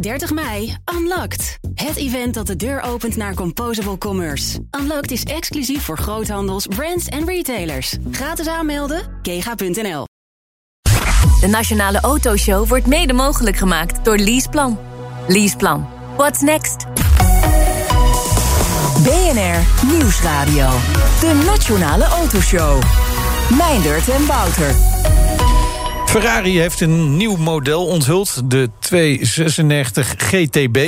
30 mei, Unlocked. Het event dat de deur opent naar Composable Commerce. Unlocked is exclusief voor groothandels, brands en retailers. Gratis aanmelden, kega.nl. De Nationale Autoshow wordt mede mogelijk gemaakt door Leaseplan. Leaseplan. What's next? BNR Nieuwsradio. De Nationale Autoshow. Meindert en Wouter. Ferrari heeft een nieuw model onthuld, de 296 GTB.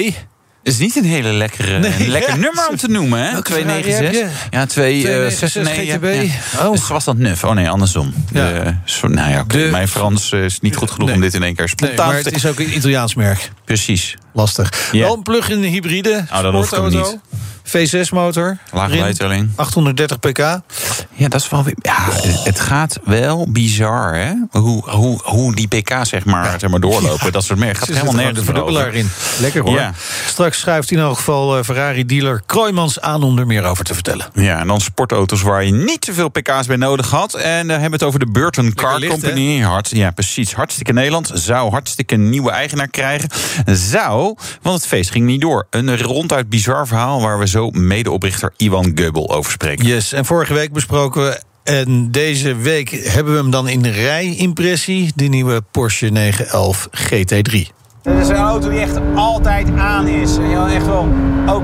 is niet een hele lekkere, Nee, een lekker ja. nummer om te noemen, hè? Welke Ferrari heb 296. Ja, 296 296 GTB. Oh. Dus was dat nuf? Oh nee, andersom. Ja. De, zo- nou ja, De- mijn Frans eh, is niet goed genoeg Nee. om dit in één keer Nee, spontaan maar te het is ook een Italiaans merk. Precies. Lastig. Ja. Wel een plug-in hybride. Oh, hoeft ook sportauto. V6 motor. Lage erin, bijtelling. 830 pk. Ja, dat is wel weer. Ja, het gaat wel bizar, hè? Hoe, hoe, hoe die pk zeg maar, zeg maar doorlopen. Dat soort merken. Gaat Ze helemaal nergens de verdubbelaar in. Lekker hoor. Ja. Straks schuift in elk geval eh, Ferrari-dealer Kroijmans aan om er meer over te vertellen. Ja, en dan sportauto's waar je niet te veel pk's bij nodig had. En dan hebben we het over de Burton Car licht, Company. Hart, ja, precies. Hartstikke Nederland. Zou hartstikke een nieuwe eigenaar krijgen. Zou, want het feest ging niet door. Een ronduit bizar verhaal waar we zo medeoprichter Iwan Geubel over spreken. Yes, en vorige week besproken we. En deze week hebben we hem dan in de rijimpressie. De nieuwe Porsche 911 GT3. Dit is een auto die echt altijd aan is. En echt wel ook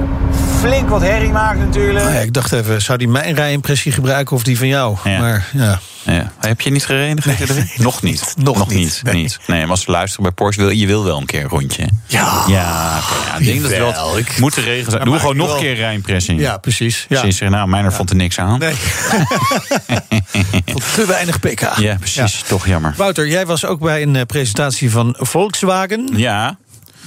flink wat herrie maakt natuurlijk. Nou ja, ik dacht even, zou die mijn rijimpressie gebruiken of die van jou? Ja. Maar ja, Ja. Heb je niet gereden? GT3? Nog niet. Nog niet. niet. Nee. niet. Nee, maar als ze luisteren bij Porsche, wil, je wil wel een keer een rondje. Ja. Ja, ik denk dat wel ik- moet de regels zijn. Doe gewoon nog een keer rijimpressie. ja precies. Ja. Precies, nou, Meijner vond er niks aan. Nee. Te weinig pk. Ja, precies. Toch jammer. Wouter, jij was ook bij een eh, presentatie van Volkswagen. Ja,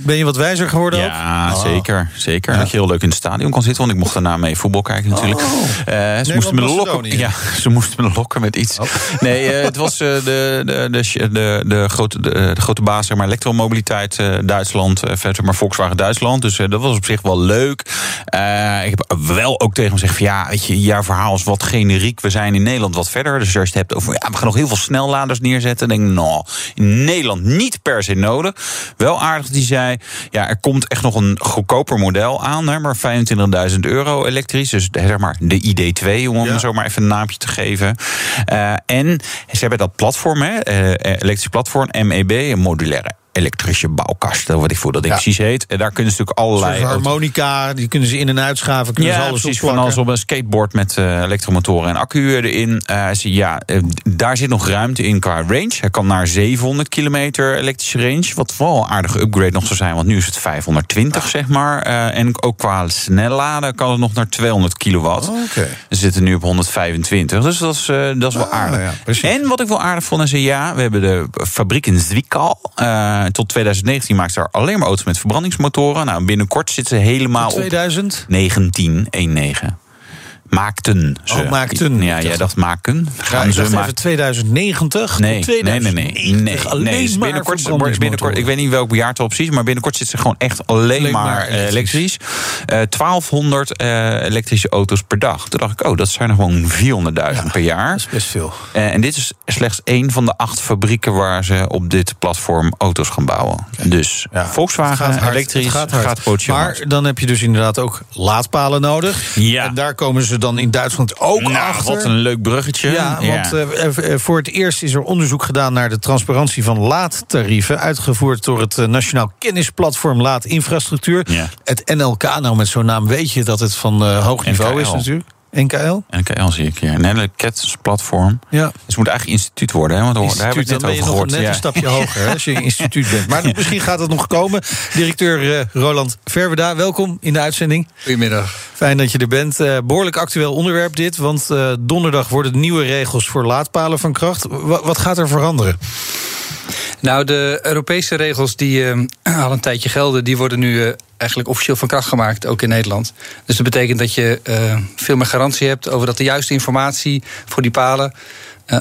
Ben je wat wijzer geworden ja Oh. zeker. zeker. Dat je heel leuk in het stadion kon zitten. Want ik mocht daarna mee voetbal kijken natuurlijk. Eh, ze, moesten me lokken, ja, ze moesten me lokken met iets. Nee, eh, het was eh, de, de, de, de, de, grote, de, de grote baas, zeg maar, elektromobiliteit Duitsland. verder maar Volkswagen Duitsland. Dus dat was op zich wel leuk. Ik heb wel ook tegen hem gezegd van ja, weet je, jouw verhaal is wat generiek. We zijn in Nederland wat verder. Dus als je het hebt over, ja, we gaan nog heel veel snelladers neerzetten. Dan denk ik, nou, in Nederland niet per se nodig. Wel aardig die ja, er komt echt nog een goedkoper model aan. Hè, maar 25.000 euro elektrisch. Dus de- zeg maar de ID2, om hem Ja. zo maar even een naampje te geven. Eh, en ze hebben dat platform, hè, eh, elektrisch platform, MEB, een modulaire elektrische bouwkast, wat ik voor dat ding Ja. precies heet. En daar kunnen ze natuurlijk allerlei... harmonica, die kunnen ze in- en uitschaven. Kunnen ze Ja, alles precies. Van als op een skateboard met eh, elektromotoren en accu erin. Ze- ja, eh, daar zit nog ruimte in qua range. Hij kan naar 700 kilometer elektrische range. Wat wel een aardige upgrade nog zou zijn, want nu is het 520, zeg maar. En ook qua snelladen kan het nog naar 200 kilowatt. Oké. We zitten nu op 125, dus dat is, dat is wel Ah, aardig. ja, precies. en wat ik wel aardig vond, is ja, we hebben de fabriek in Zwickau. Eh, tot 2019 maakt ze daar alleen maar auto's met verbrandingsmotoren. Nou, binnenkort zitten ze helemaal op 2000? 19, 19. Maakten ze. Oh, maakten. Ja, jij dacht- maken. Gaan ze dacht maken. even 2090 Nee, tot nee, nee, nee. 2090. nee, Alleen nee. Dus maar binnenkort, binnenkort, ik weet niet welk jaartal precies, maar binnenkort zit ze gewoon echt alleen, Alleen maar, maar eh, elektrisch. elektrisch. Eh 1200 eh, elektrische auto's per dag. Toen dacht ik, oh, dat zijn er gewoon 400.000 per jaar. Dat is best veel. En dit is slechts één van de acht fabrieken waar ze op dit platform auto's gaan bouwen. Dus Ja, Volkswagen gaat elektrisch gaat, hard. Maar hard. dan heb je dus inderdaad ook laadpalen nodig. Ja. En daar komen ze dan in Duitsland ook Nou, achter. wat een leuk bruggetje. Ja, want eh, voor het eerst is er onderzoek gedaan naar de transparantie van laadtarieven. Uitgevoerd door het eh, Nationaal Kennisplatform Laadinfrastructuur. Ja. Het NLK, nou met zo'n naam weet je dat het van eh, hoog niveau is natuurlijk. NKL? NKL zie ik hier. Nelle platform. Ja. Dus het moet eigenlijk instituut worden, hè? Want daar hebben we het Instituut, net dan ben over je nog gehoord. net een stapje hoger hè, als je instituut bent. Maar misschien gaat het nog komen. Directeur eh, Roland Verweda, welkom in de uitzending. Goedemiddag. Fijn dat je er bent. Eh, behoorlijk actueel onderwerp dit, want eh, donderdag worden de nieuwe regels voor laadpalen van kracht. Wa- wat gaat er veranderen? Nou, de Europese regels die eh, al een tijdje gelden, die worden nu eh, eigenlijk officieel van kracht gemaakt, ook in Nederland. Dus dat betekent dat je eh, veel meer garantie hebt over dat de juiste informatie voor die palen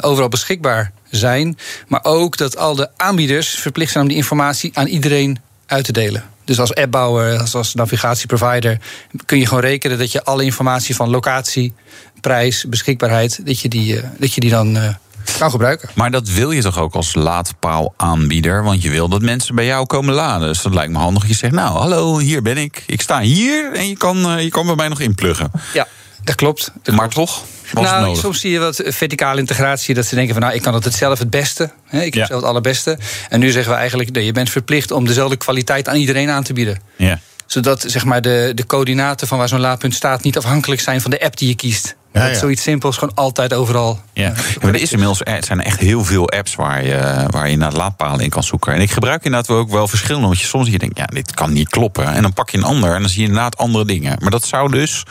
overal beschikbaar zijn. Maar ook dat al de aanbieders verplicht zijn om die informatie aan iedereen uit te delen. Dus als appbouwer, als, als navigatieprovider, kun je gewoon rekenen dat je alle informatie van locatie, prijs, beschikbaarheid, dat je die, dat je die dan. Kan gebruiken. Maar dat wil je toch ook als laadpaalaanbieder? Want je wil dat mensen bij jou komen laden. Dus dat lijkt me handig. Je zegt, nou, hallo, hier ben ik. Ik sta hier en je kan, eh, je kan bij mij nog inpluggen. Ja, dat klopt. Dat maar klopt. toch? Nou, nodig? soms zie je wat verticale integratie. Dat ze denken van nou, ik kan het zelf het beste. Hè, ik heb Ja. zelf het allerbeste. En nu zeggen we eigenlijk, nee, je bent verplicht om dezelfde kwaliteit aan iedereen aan te bieden. Ja. Zodat zeg maar, de, de coördinaten van waar zo'n laadpunt staat niet afhankelijk zijn van de app die je kiest. Ja, ja. zoiets simpels gewoon altijd overal. Ja. Ja, maar er is inmiddels er zijn echt heel veel apps waar je, waar je naar laadpalen in kan zoeken. En ik gebruik inderdaad ook wel verschillende. Want je soms je denkt, ja, dit kan niet kloppen. En dan pak je een ander en dan zie je inderdaad andere dingen. Maar dat zou dus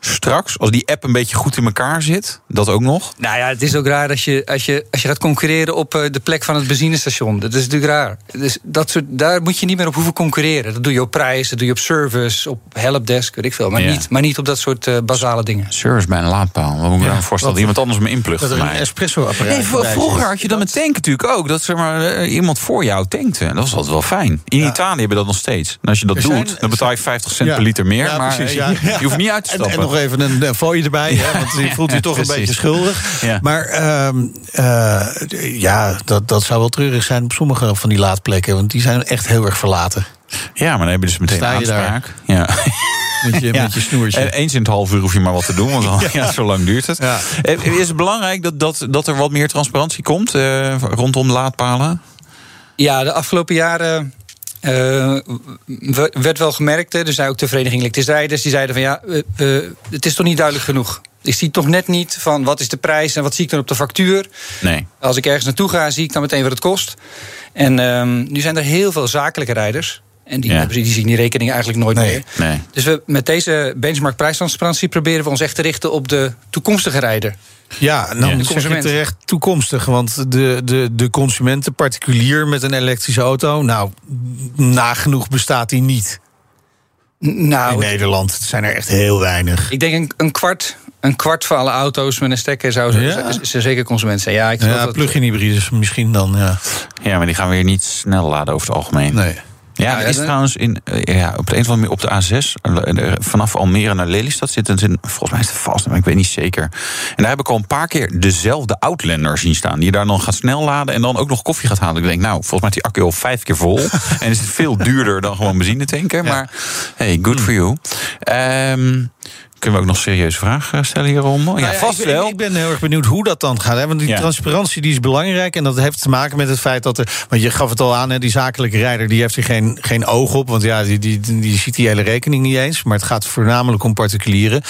straks, als die app een beetje goed in elkaar zit, dat ook nog. Nou ja, het is ook raar als je, als je, als je gaat concurreren op eh, de plek van het benzinestation. Dat is natuurlijk raar. Dus dat soort, daar moet je niet meer op hoeven concurreren. Dat doe je op prijs, dat doe je op service, op helpdesk, weet ik veel. Maar, Ja. niet, maar niet op dat soort eh, basale dingen. Service bij een laadpaal. Wat moet ik me dan voorstellen? Dat iemand anders me inplugt Dat een espresso-apparaat Nee, vroeger had je dat met tanken natuurlijk ook. Dat zeg maar, eh, iemand voor jou tankte. Dat was altijd wel fijn. In Italië hebben we dat nog steeds. En als je dat doet, dan betaal je 50 cent per liter meer. Maar precies, eh, ja. je, hoeft niet uit te En, stappen. en nog even een, een fooi erbij, hè, want je voelt je toch een beetje schuldig. Maar ehm, eh, ja, dat, dat zou wel treurig zijn op sommige van die laadplekken. Want die zijn echt heel erg verlaten. Ja, maar dan heb je dus meteen Sta je daar? aanspraak. Ja. Met je, met je snoertje. En eens in het half uur hoef je maar wat te doen, want dan, ja. zo lang duurt het. Ja. Eh, Is het belangrijk dat, dat, dat er wat meer transparantie komt eh, rondom laadpalen? Ja, de afgelopen jaren eh, werd wel gemerkt. Hè, er zijn ook de Vereniging Elektriciteit die zeiden van ja, het is toch niet duidelijk genoeg. Ik zie toch net niet van wat is de prijs en wat zie ik dan op de factuur. Nee. Als ik ergens naartoe ga, zie ik dan meteen wat het kost. En ehm, nu zijn er heel veel zakelijke rijders. En die, Ja. hebben- die zien die rekening eigenlijk nooit Nee. meer. Nee. Dus we, met deze benchmark prijstransparantie proberen we ons echt te richten op de toekomstige rijder. Ja, en Ja. zeg je terecht toekomstig. Want de, de, de consument, de particulier met een elektrische auto... nou, nagenoeg bestaat die niet N- in Nou, Nederland. Het zijn er echt heel weinig. ik denk een, een, kwart, een kwart van alle auto's met een stekker zou Ja? z- z- zeker consument zijn. Ja, ik plug-in hybrides misschien dan, ja. Ja, maar die gaan weer niet snel laden over het algemeen. Nee. Ja, er is trouwens in, eh, ja, op de een of andere manier op de A6, eh, eh, vanaf Almere naar Lelystad zit in, volgens mij is het vast, maar ik weet niet zeker. En daar heb ik al een paar keer dezelfde Outlander zien staan, die daar dan gaat snel laden en dan ook nog koffie gaat halen. Ik denk, nou, volgens mij is die accu al vijf keer vol en is het veel duurder dan gewoon benzine tanken. Maar hey, good for you. Ehm, kunnen we ook nog serieuze vraag eh, stellen hierom? Ja, Nou ja, vast ik, ben- wel. Ik ben heel erg benieuwd hoe dat dan gaat. Hè? Want die Ja. transparantie die is belangrijk. En dat heeft te maken met het feit dat er. Want je gaf het al aan, hè, die zakelijke rijder die heeft er geen, geen oog op. Want ja, die, die, die ziet die hele rekening niet eens. Maar het gaat voornamelijk om particulieren.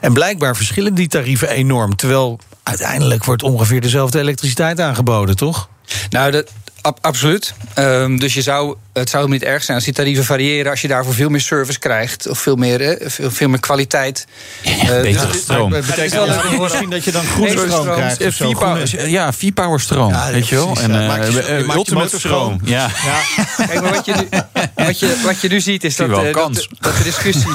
En blijkbaar verschillen die tarieven enorm. Terwijl uiteindelijk wordt ongeveer dezelfde elektriciteit aangeboden, toch? Nou, dat, ab- absoluut. Ehm, dus je zou, het zou niet erg zijn als die tarieven variëren... als je daarvoor veel meer service krijgt. Of veel meer, eh, veel, veel meer kwaliteit. Eh, betere dus- stroom. Dat betekent wel misschien dat je dan groene stroom stroom. krijgt. Eh, of zo, V-power- groene- ja, V-power stroom, Ja, ja, weet je wel. En ja. eh, eh, je ultimate stroom. Ja. Kijk, maar wat je nu, wat je, wat je nu ziet is dat, eh, dat, de discussie.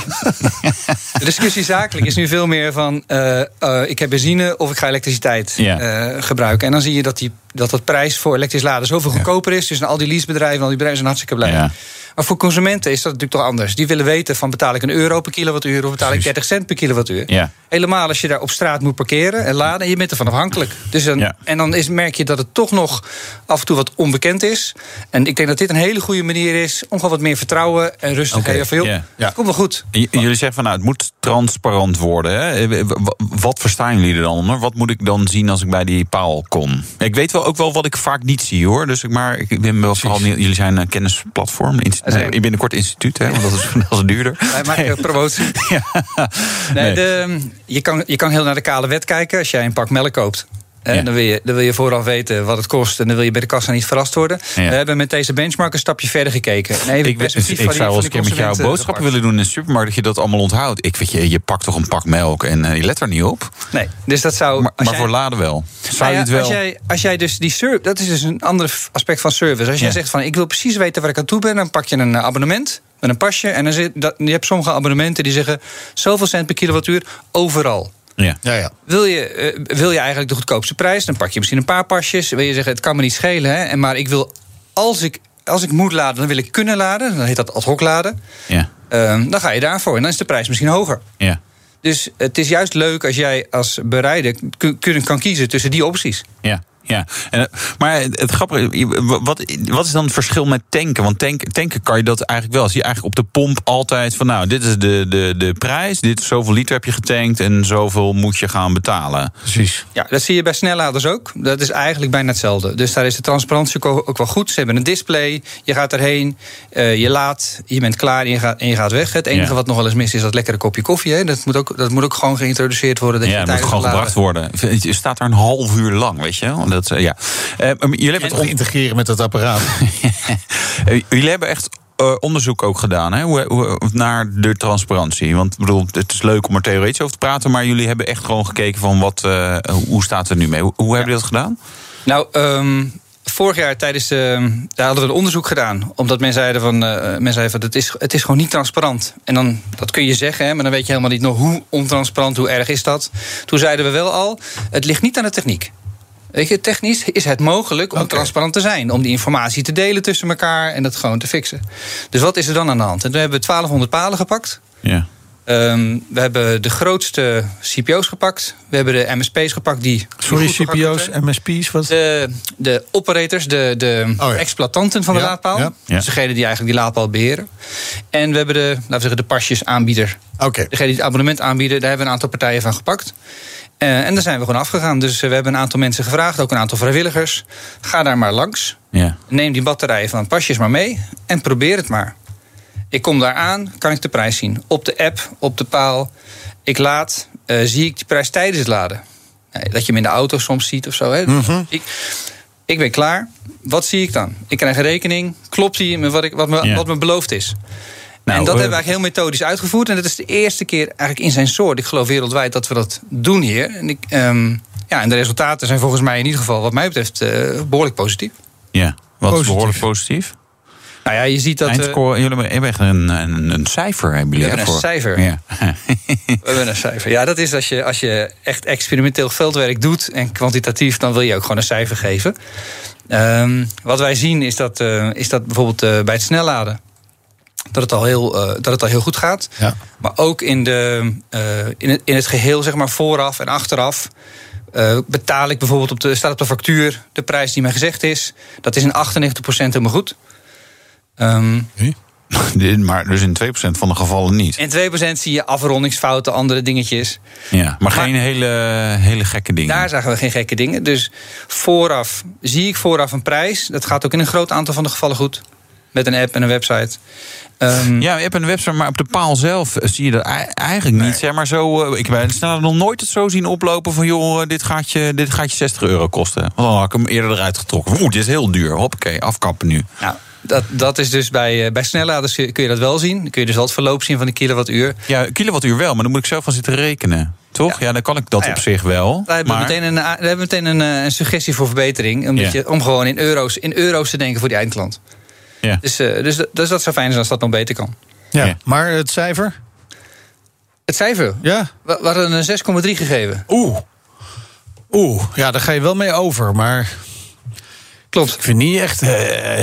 de discussie zakelijk is nu veel meer van. eh, eh, ik heb benzine of ik ga elektriciteit Ja. eh, gebruiken. En dan zie je dat, die, dat het prijs voor elektrisch laden zoveel goedkoper is. Dus al die leasebedrijven, al die bedrijven zijn hartstikke blij. Maar voor consumenten is dat natuurlijk toch anders. Die willen weten van betaal ik een euro per kilowattuur of betaal ik 30 cent per kilowattuur. Ja. Helemaal als je daar op straat moet parkeren en laden en je bent ervan afhankelijk. Dus dan, Ja. En dan is, merk je dat het toch nog af en toe wat onbekend is. En ik denk dat dit een hele goede manier is om gewoon wat meer vertrouwen en rust te Oké, geven. Joh, ja. Komt wel goed. J- Jullie zeggen van nou, het moet transparant worden. Hè? Eh, Wat verstaan jullie er dan onder? Wat moet ik dan zien als ik bij die paal kom? Ik weet wel ook wel wat ik vaak niet zie hoor. Dus ik, maar ik ben wel vooral. Jullie zijn een kennisplatform. zijn- nee, binnenkort instituut, hè? Want dat is, dat is duurder. Wij maken promotie. Ja. Nee, Nee. De, je, kan, je kan heel naar de kale wet kijken als jij een pak melk koopt. En Ja. dan, wil je, dan wil je vooraf weten wat het kost. En dan wil je bij de kassa niet verrast worden. Ja. We hebben met deze benchmark een stapje verder gekeken. Ik, ik, zou die een keer met jou consumenten boodschappen willen doen in de supermarkt. Dat je dat allemaal onthoudt. Ik weet je, je pakt toch een pak melk en eh, je let er niet op. Nee, dus dat zou. Maar, als maar jij- voor laden wel. Zou Nou ja, het wel? Als jij, als jij dus die service, dat is dus een ander aspect van service. Als jij zegt van ik wil precies weten waar ik aan toe ben, dan pak je een eh, abonnement met een pasje. En dan zit, dat, je hebt sommige abonnementen die zeggen zoveel cent per kilowattuur overal. Ja. Ja, ja. Wil je, eh, wil je eigenlijk de goedkoopste prijs, dan pak je misschien een paar pasjes. Wil je zeggen het kan me niet schelen, hè, en maar ik wil als ik, als ik moet laden, dan wil ik kunnen laden. Dan heet dat ad hoc laden. Ja. Ehm, dan ga je daarvoor en dan is de prijs misschien hoger. Ja. Dus het is juist leuk als jij als bereider kun- kun- kan kiezen tussen die opties. Ja. Ja, en, eh, maar het grappige, wat, wat is dan het verschil met tanken? Want tanken, tanken kan je dat eigenlijk wel. Zie je eigenlijk op de pomp altijd van, nou, dit is de, de, de prijs, dit zoveel liter heb je getankt en zoveel moet je gaan betalen. Precies. Ja, dat zie je bij snelladers ook. Dat is eigenlijk bijna hetzelfde. Dus daar is de transparantie ook wel goed. Ze hebben een display, je gaat erheen, eh, je laat, je bent klaar en je gaat, en je gaat weg. Het enige Ja. wat nog wel eens mis is dat lekkere kopje koffie. Hè. Dat, moet ook, dat moet ook gewoon geïntroduceerd worden. Dat Ja, je dat moet gewoon gebracht worden. Je staat daar een half uur lang, weet je wel. Dat, eh, ja. Eh, jullie hebben En het integreren met dat apparaat. Eh, Jullie hebben echt eh, onderzoek ook gedaan hè? Hoe, hoe- naar de transparantie. Want ik bedoel, het is leuk om er theoretisch over te praten, maar jullie hebben echt gewoon gekeken van wat, eh, hoe staat het er nu mee? Hoe, hoe hebben jullie dat gedaan? Nou, ehm, vorig jaar tijdens de, daar hadden we een onderzoek gedaan. Omdat men zeiden van, eh, men zei van het, is, het is gewoon niet transparant. En dan, dat kun je zeggen, hè, maar dan weet je helemaal niet nog hoe ontransparant, hoe erg is dat. Toen zeiden we wel al, het ligt niet aan de techniek. Weet je, technisch is het mogelijk om transparant te zijn. Om die informatie te delen tussen elkaar en dat gewoon te fixen. Dus wat is er dan aan de hand? En toen hebben we 1200 palen gepakt. Ja. Ehm, we hebben de grootste CPO's gepakt. We hebben de MSP's gepakt die. Sorry, CPO's. MSP's, wat? De, de operators, de, de Oh ja. exploitanten van de Ja, laadpaal. ja. Dus degene die eigenlijk die laadpaal beheren. En we hebben de, laten we zeggen, de pasjesaanbieder. Oké. Degene die het abonnement aanbieden, daar hebben we een aantal partijen van gepakt. Eh, en daar zijn we gewoon afgegaan. Dus eh, we hebben een aantal mensen gevraagd, ook een aantal vrijwilligers. Ga daar maar langs. Ja. Neem die batterijen van pasjes maar mee en probeer het maar. Ik kom daar aan, kan ik de prijs zien. Op de app, op de paal. Ik laad, eh, zie ik die prijs tijdens het laden. Dat je hem in de auto soms ziet of zo. Hè. ik, ik ben klaar. Wat zie ik dan? Ik krijg een rekening. Klopt die met wat, ik, wat, me, Ja. wat me beloofd is? Nou, en dat eh, hebben we eigenlijk heel methodisch uitgevoerd. En dat is de eerste keer eigenlijk in zijn soort, ik geloof wereldwijd, dat we dat doen hier. En, ik, ehm, ja, en de resultaten zijn volgens mij in ieder geval, wat mij betreft, eh, behoorlijk positief. ja. Wat is behoorlijk positief? Nou ja, je ziet dat. eh, Eindscore, jullie hebben echt een, een, een cijfer. Hebben jullie We hebben ervoor. een cijfer. Ja. We hebben een cijfer. Ja, dat is als je, als je echt experimenteel veldwerk doet en kwantitatief, dan wil je ook gewoon een cijfer geven. Ehm, wat wij zien is dat, eh, is dat bijvoorbeeld bij het snelladen. Dat het, al heel, eh, dat het al heel goed gaat. Ja. Maar ook in, de, eh, in, het, in het geheel, zeg maar vooraf en achteraf. eh, betaal ik bijvoorbeeld op de, staat op de factuur de prijs die mij gezegd is. Dat is in 98% helemaal goed. Ehm, Dit- maar dus in 2% van de gevallen niet. in 2% zie je afrondingsfouten, andere dingetjes. Ja. Maar, Maar- geen hele, hele gekke dingen. Daar zagen we geen gekke dingen. Dus vooraf zie ik vooraf een prijs. Dat gaat ook in een groot aantal van de gevallen goed. Met een app en een website. Ehm, Ja, je hebt een website, maar op de paal zelf zie je dat ei- eigenlijk niet. Zeg maar zo, eh, ik ben snel nog nooit het zo zien oplopen van... joh, eh, dit gaat je, dit gaat je 60 euro kosten. Want dan had ik hem eerder eruit getrokken. Oeh, dit is heel duur. Hoppakee, afkappen nu. nou, dat, dat is dus bij, eh, bij snelladers kun je dat wel zien. Dan kun je dus wel het verloop zien van de kilowattuur. Ja, kilowattuur wel, maar dan moet ik zelf van zitten rekenen. Toch? Ja, dan kan ik dat Ah, ja. op zich wel. Daar hebben we maar- meteen, een, daar hebben we meteen een, een suggestie voor verbetering. Ja. je, om gewoon in euro's, in euro's te denken voor die eindklant. Ja. Dus, eh, dus, dus dat zou fijn zijn als dat nog beter kan. Ja. Ja. Maar het cijfer? Het cijfer. Ja. We, we hadden een 6,3 gegeven. Oeh. Oeh, ja, daar ga je wel mee over. Maar Klopt. ik vind het niet echt eh,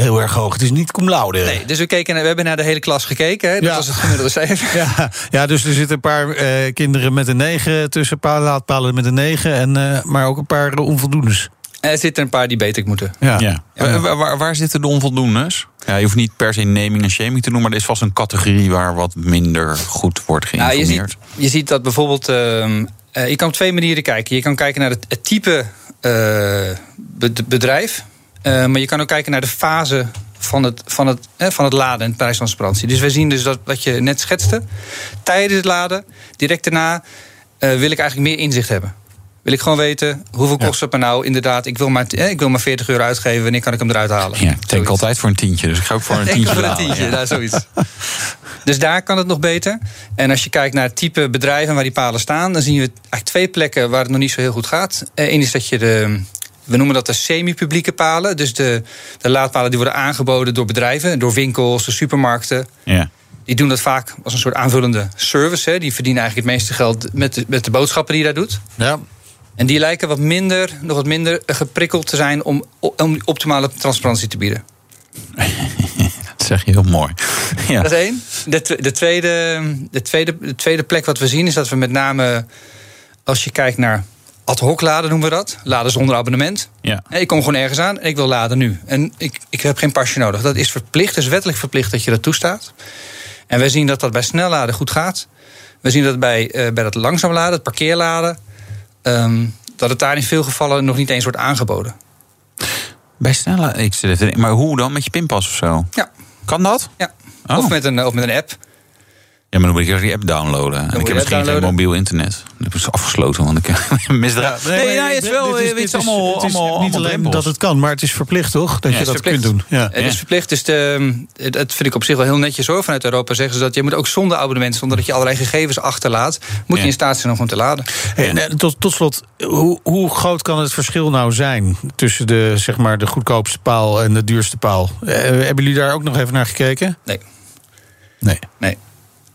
heel erg hoog. Het is niet cum laude. Nee, dus we, keken, we hebben naar de hele klas gekeken. Hè? Dat Ja. was het gemiddelde cijfer. Ja, ja, dus er zitten een paar eh, kinderen met een 9 tussen, een paar laadpalen met een 9, en, eh, maar ook een paar onvoldoendes. Er zitten een paar die beter moeten. Ja. Ja. Waar, waar, waar zitten de onvoldoendes? Ja, je hoeft niet per se naming en shaming te noemen... maar er is vast een categorie waar wat minder goed wordt Nou, je, geïnformeerd. ziet, je ziet dat bijvoorbeeld. ehm, eh, je kan op twee manieren kijken. Je kan kijken naar het, het type eh, be- bedrijf. eh, maar je kan ook kijken naar de fase van het, van het, eh, van het laden en prijstransparantie. Dus we zien dus dat wat je net schetste. Tijdens het laden, direct daarna, eh, wil ik eigenlijk meer inzicht hebben. Wil ik gewoon weten hoeveel kost het me nou inderdaad. Ik wil, maar, eh, ik wil maar 40 euro uitgeven. Wanneer kan ik hem eruit halen? Ja, ik denk altijd voor een tientje, dus ik ga ook voor een Ik tientje voor een tientje, ja. nou, zoiets. Dus daar kan het nog beter. En als je kijkt naar het type bedrijven waar die palen staan, dan zien we eigenlijk twee plekken waar het nog niet zo heel goed gaat. Eén is dat je de. We noemen dat de semi-publieke palen. Dus de, de laadpalen die worden aangeboden door bedrijven, door winkels, door supermarkten. Ja. Die doen dat vaak als een soort aanvullende service. Hè. Die verdienen eigenlijk het meeste geld met de, met de boodschappen die je daar doet. Ja. En die lijken wat minder, nog wat minder geprikkeld te zijn om, om optimale transparantie te bieden. Dat zeg je heel mooi. Ja. Dat is één. De, de, tweede, de, tweede, de tweede plek wat we zien is dat we met name, als je kijkt naar ad hoc laden noemen we dat. Laden zonder abonnement. Ja. Ik kom gewoon ergens aan en ik wil laden nu. En ik, ik heb geen pasje nodig. Dat is verplicht, is wettelijk verplicht dat je dat toestaat. En wij zien dat dat bij snelladen goed gaat. We zien dat bij, uh, bij dat langzaam laden, het parkeerladen... Um, dat het daar in veel gevallen nog niet eens wordt aangeboden. Bij snelle, ik zit maar hoe dan? Met je pinpas of zo? Ja. Kan dat? Ja. Oh. Of, met een, of met een app. Ja, maar dan moet ik die app downloaden. En ik heb misschien geen mobiel internet. Dat is afgesloten, want ik misdraad. Ja, nee, nee, nee, het is wel. Dit is, het allemaal, het is allemaal, niet alleen dat het kan, maar het is verplicht, toch? Dat ja, je dat verplicht. kunt doen. Ja. Het is verplicht. Dus de, dat vind ik op zich wel heel netjes hoor. Vanuit Europa zeggen ze dat je moet ook zonder abonnement, zonder dat je allerlei gegevens achterlaat, moet je in staat zijn om gewoon te laden. Hey, en, tot, tot slot, hoe, hoe groot kan het verschil nou zijn tussen de, zeg maar, de goedkoopste paal en de duurste paal? Uh, hebben jullie daar ook nog even naar gekeken? Nee. Nee. Nee.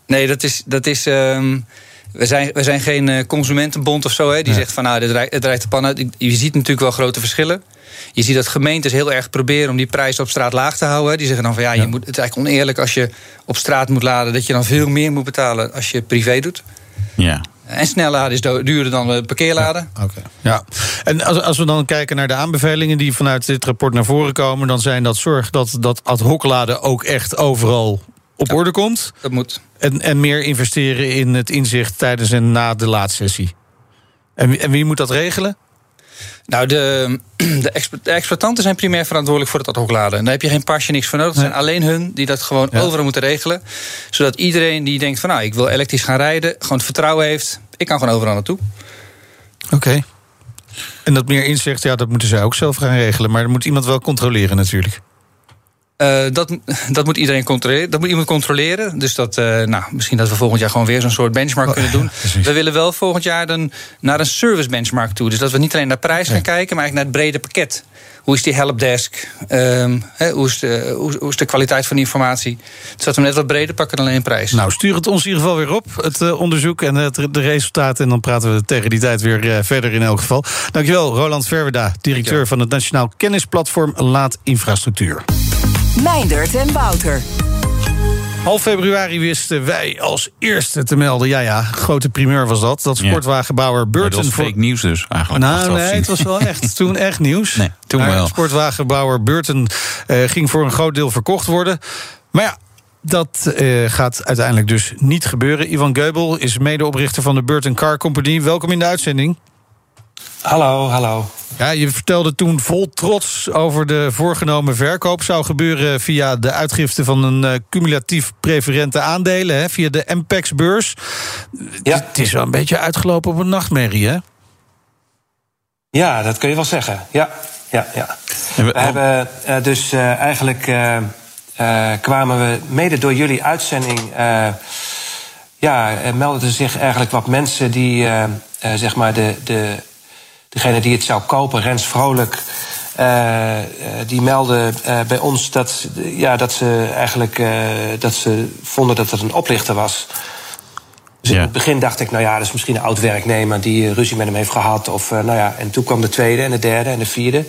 Nee, dat is. Dat is um, we, zijn, we zijn geen uh, consumentenbond of zo, hè, die zegt van nou, het draait de pan uit. Je ziet natuurlijk wel grote verschillen. Je ziet dat gemeentes heel erg proberen om die prijs op straat laag te houden. Die zeggen dan van ja, je ja. Moet, het is eigenlijk oneerlijk als je op straat moet laden, dat je dan veel meer moet betalen als je privé doet. Ja. En snelladen is duurder dan parkeerladen. Ja, okay. ja. En als, als we dan kijken naar de aanbevelingen die vanuit dit rapport naar voren komen, dan zijn dat zorg dat dat ad hoc laden ook echt overal op orde komt. Dat moet. En, en meer investeren in het inzicht tijdens en na de laadsessie. En, en wie moet dat regelen? Nou, de, de, exploitanten zijn primair verantwoordelijk voor het ad hoc laden. Daar heb je geen pasje, niks voor nodig. Het zijn alleen hun die dat gewoon ja. overal moeten regelen. Zodat iedereen die denkt van nou, ik wil elektrisch gaan rijden... gewoon het vertrouwen heeft, ik kan gewoon overal naartoe. Oké. Okay. En dat meer inzicht, ja, dat moeten zij ook zelf gaan regelen. Maar er moet iemand wel controleren natuurlijk. Uh, dat, dat moet iedereen controleren. Dat moet iemand controleren. Dus dat, uh, nou, misschien dat we volgend jaar gewoon weer zo'n soort benchmark oh, kunnen doen. We willen wel volgend jaar dan naar een service benchmark toe. Dus dat we niet alleen naar prijs gaan nee. kijken, maar eigenlijk naar het brede pakket. Hoe is die helpdesk? Um, he, hoe, is de, hoe, hoe, is de kwaliteit van informatie? Dus dat we net wat breder pakken dan alleen prijs. Nou, stuur het ons in ieder geval weer op, het uh, onderzoek en het, de resultaten. En dan praten we tegen die tijd weer verder in elk geval. Dankjewel, Roland Verweda, directeur van het Nationaal Kennisplatform Laat Infrastructuur. Meindert en Wouter. Half februari wisten wij als eerste te melden. Ja, ja, grote primeur was dat. Dat sportwagenbouwer Burton. Maar dat was fake nieuws dus eigenlijk. Nou, nee, het was wel echt toen echt nieuws. Nee, toen maar wel. Sportwagenbouwer Burton uh, ging voor een groot deel verkocht worden. Maar ja. Dat uh, gaat uiteindelijk dus niet gebeuren. Ivan Geubel is medeoprichter van de Burton Car Company. Welkom in de uitzending. Hallo, hallo. Ja, je vertelde toen vol trots over de voorgenomen verkoop. Zou gebeuren via de uitgifte van een uh, cumulatief preferente aandelen, hè, via de MPEX-beurs. Ja. Het is wel een beetje uitgelopen op een nachtmerrie, hè? Ja, dat kun je wel zeggen. Ja, ja, ja. We, we hebben uh, dus uh, eigenlijk kwamen we mede door jullie uitzending. ja, meldden zich eigenlijk wat mensen die zeg maar de. de degene die het zou kopen, Rens Vrolijk, uh, die meldde uh, bij ons dat, ja, dat ze eigenlijk uh, dat ze vonden dat het een oplichter was. Dus ja. in het begin dacht ik, nou ja, dat is misschien een oud werknemer die ruzie met hem heeft gehad. Of, nou ja, en toen kwam de tweede en de derde en de vierde.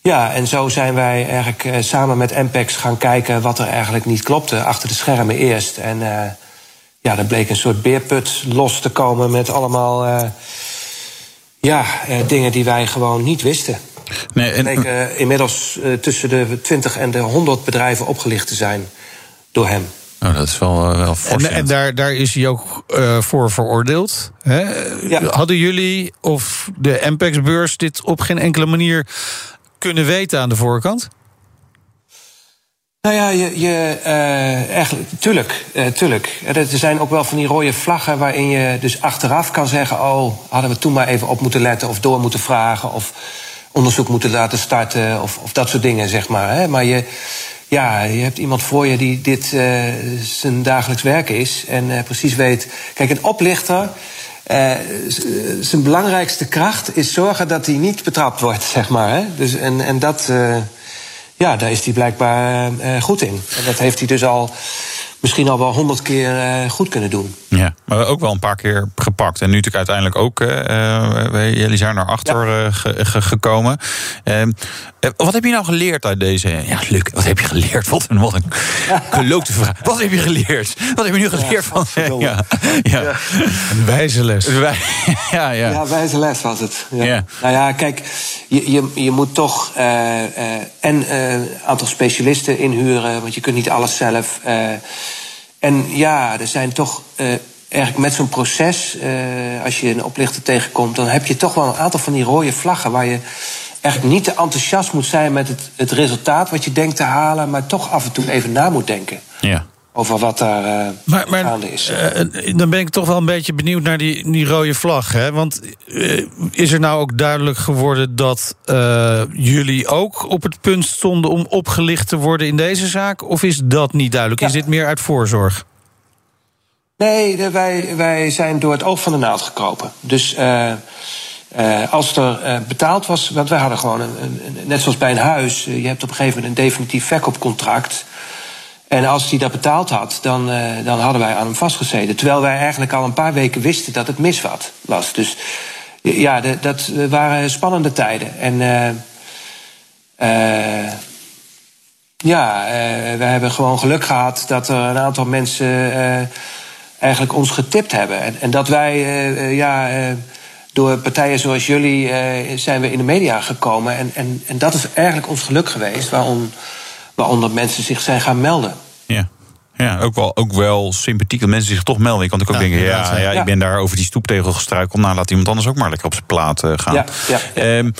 Ja, en zo zijn wij eigenlijk samen met MPEX gaan kijken wat er eigenlijk niet klopte. Achter de schermen eerst. En ja, er bleek een soort beerput los te komen met allemaal ja, eh, dingen die wij gewoon niet wisten. Nee, en... Bleken inmiddels uh, tussen de 20 en de 100 bedrijven opgelicht te zijn door hem. Oh, dat is wel, uh, wel En, en daar, daar is hij ook uh, voor veroordeeld. Hè? Ja. Hadden jullie of de MPEX-beurs dit op geen enkele manier kunnen weten aan de voorkant? Nou ja, je, je, eigenlijk, tuurlijk, uh, tuurlijk. Er zijn ook wel van die rode vlaggen waarin je dus achteraf kan zeggen... oh, hadden we toen maar even op moeten letten of door moeten vragen... of onderzoek moeten laten starten of, of dat soort dingen, zeg maar. Hè. Maar je, ja, je hebt iemand voor je die dit uh, zijn dagelijks werk is... en precies weet... Kijk, een oplichter... zijn belangrijkste kracht is zorgen dat hij niet betrapt wordt, zeg maar. Hè? Dus, en, en dat ja, daar is hij blijkbaar uh, goed in. En dat heeft hij dus al misschien al wel honderd keer uh, goed kunnen doen. Ja, maar ook wel een paar keer gepakt. En nu natuurlijk uiteindelijk ook, uh, jullie zijn naar achter ja. gekomen. Wat heb je nou geleerd uit deze... Ja, Luc, wat heb je geleerd? Wat een, wat een geloofde vraag. Wat heb je geleerd? Wat heb je nu geleerd van... Ja, ja. Een wijze les. Ja, ja. ja, wijze les was het. Ja. Nou ja, kijk, je, je, je moet toch uh, uh, en een aantal specialisten inhuren... want je kunt niet alles zelf... En ja, er zijn toch uh, eigenlijk met zo'n proces, uh, als je een oplichter tegenkomt, dan heb je toch wel een aantal van die rode vlaggen waar je eigenlijk niet te enthousiast moet zijn met het, het resultaat wat je denkt te halen, maar toch af en toe even na moet denken. Ja over wat daar uh, maar, maar, gaande is. Uh, dan ben ik toch wel een beetje benieuwd naar die, die rode vlag. Hè? Want uh, is er nou ook duidelijk geworden dat jullie ook op het punt stonden om opgelicht te worden in deze zaak? Of is dat niet duidelijk? Ja. Is dit meer uit voorzorg? Nee, wij, wij zijn door het oog van de naald gekropen. Dus als er betaald was, want wij hadden gewoon, een, net zoals bij een huis, je hebt op een gegeven moment een definitief verkoopcontract. En als hij dat betaald had, dan, dan hadden wij aan hem vastgezeten. Terwijl wij eigenlijk al een paar weken wisten dat het mis was. Dus ja, dat waren spannende tijden. En ja, we hebben gewoon geluk gehad dat er een aantal mensen eigenlijk ons getipt hebben. En, en dat wij, ja, door partijen zoals jullie zijn we in de media gekomen. En, en, en dat is eigenlijk ons geluk geweest. Waarom waaronder mensen zich zijn gaan melden. Ja. Ja, ook wel, ook wel sympathiek dat mensen zich toch melden. Ik kan ook ja, denken, ja, ja, ik ben daar over die stoeptegel gestruikeld. Nou, laat iemand anders ook maar lekker op zijn plaat uh, gaan. Ja, ja, um,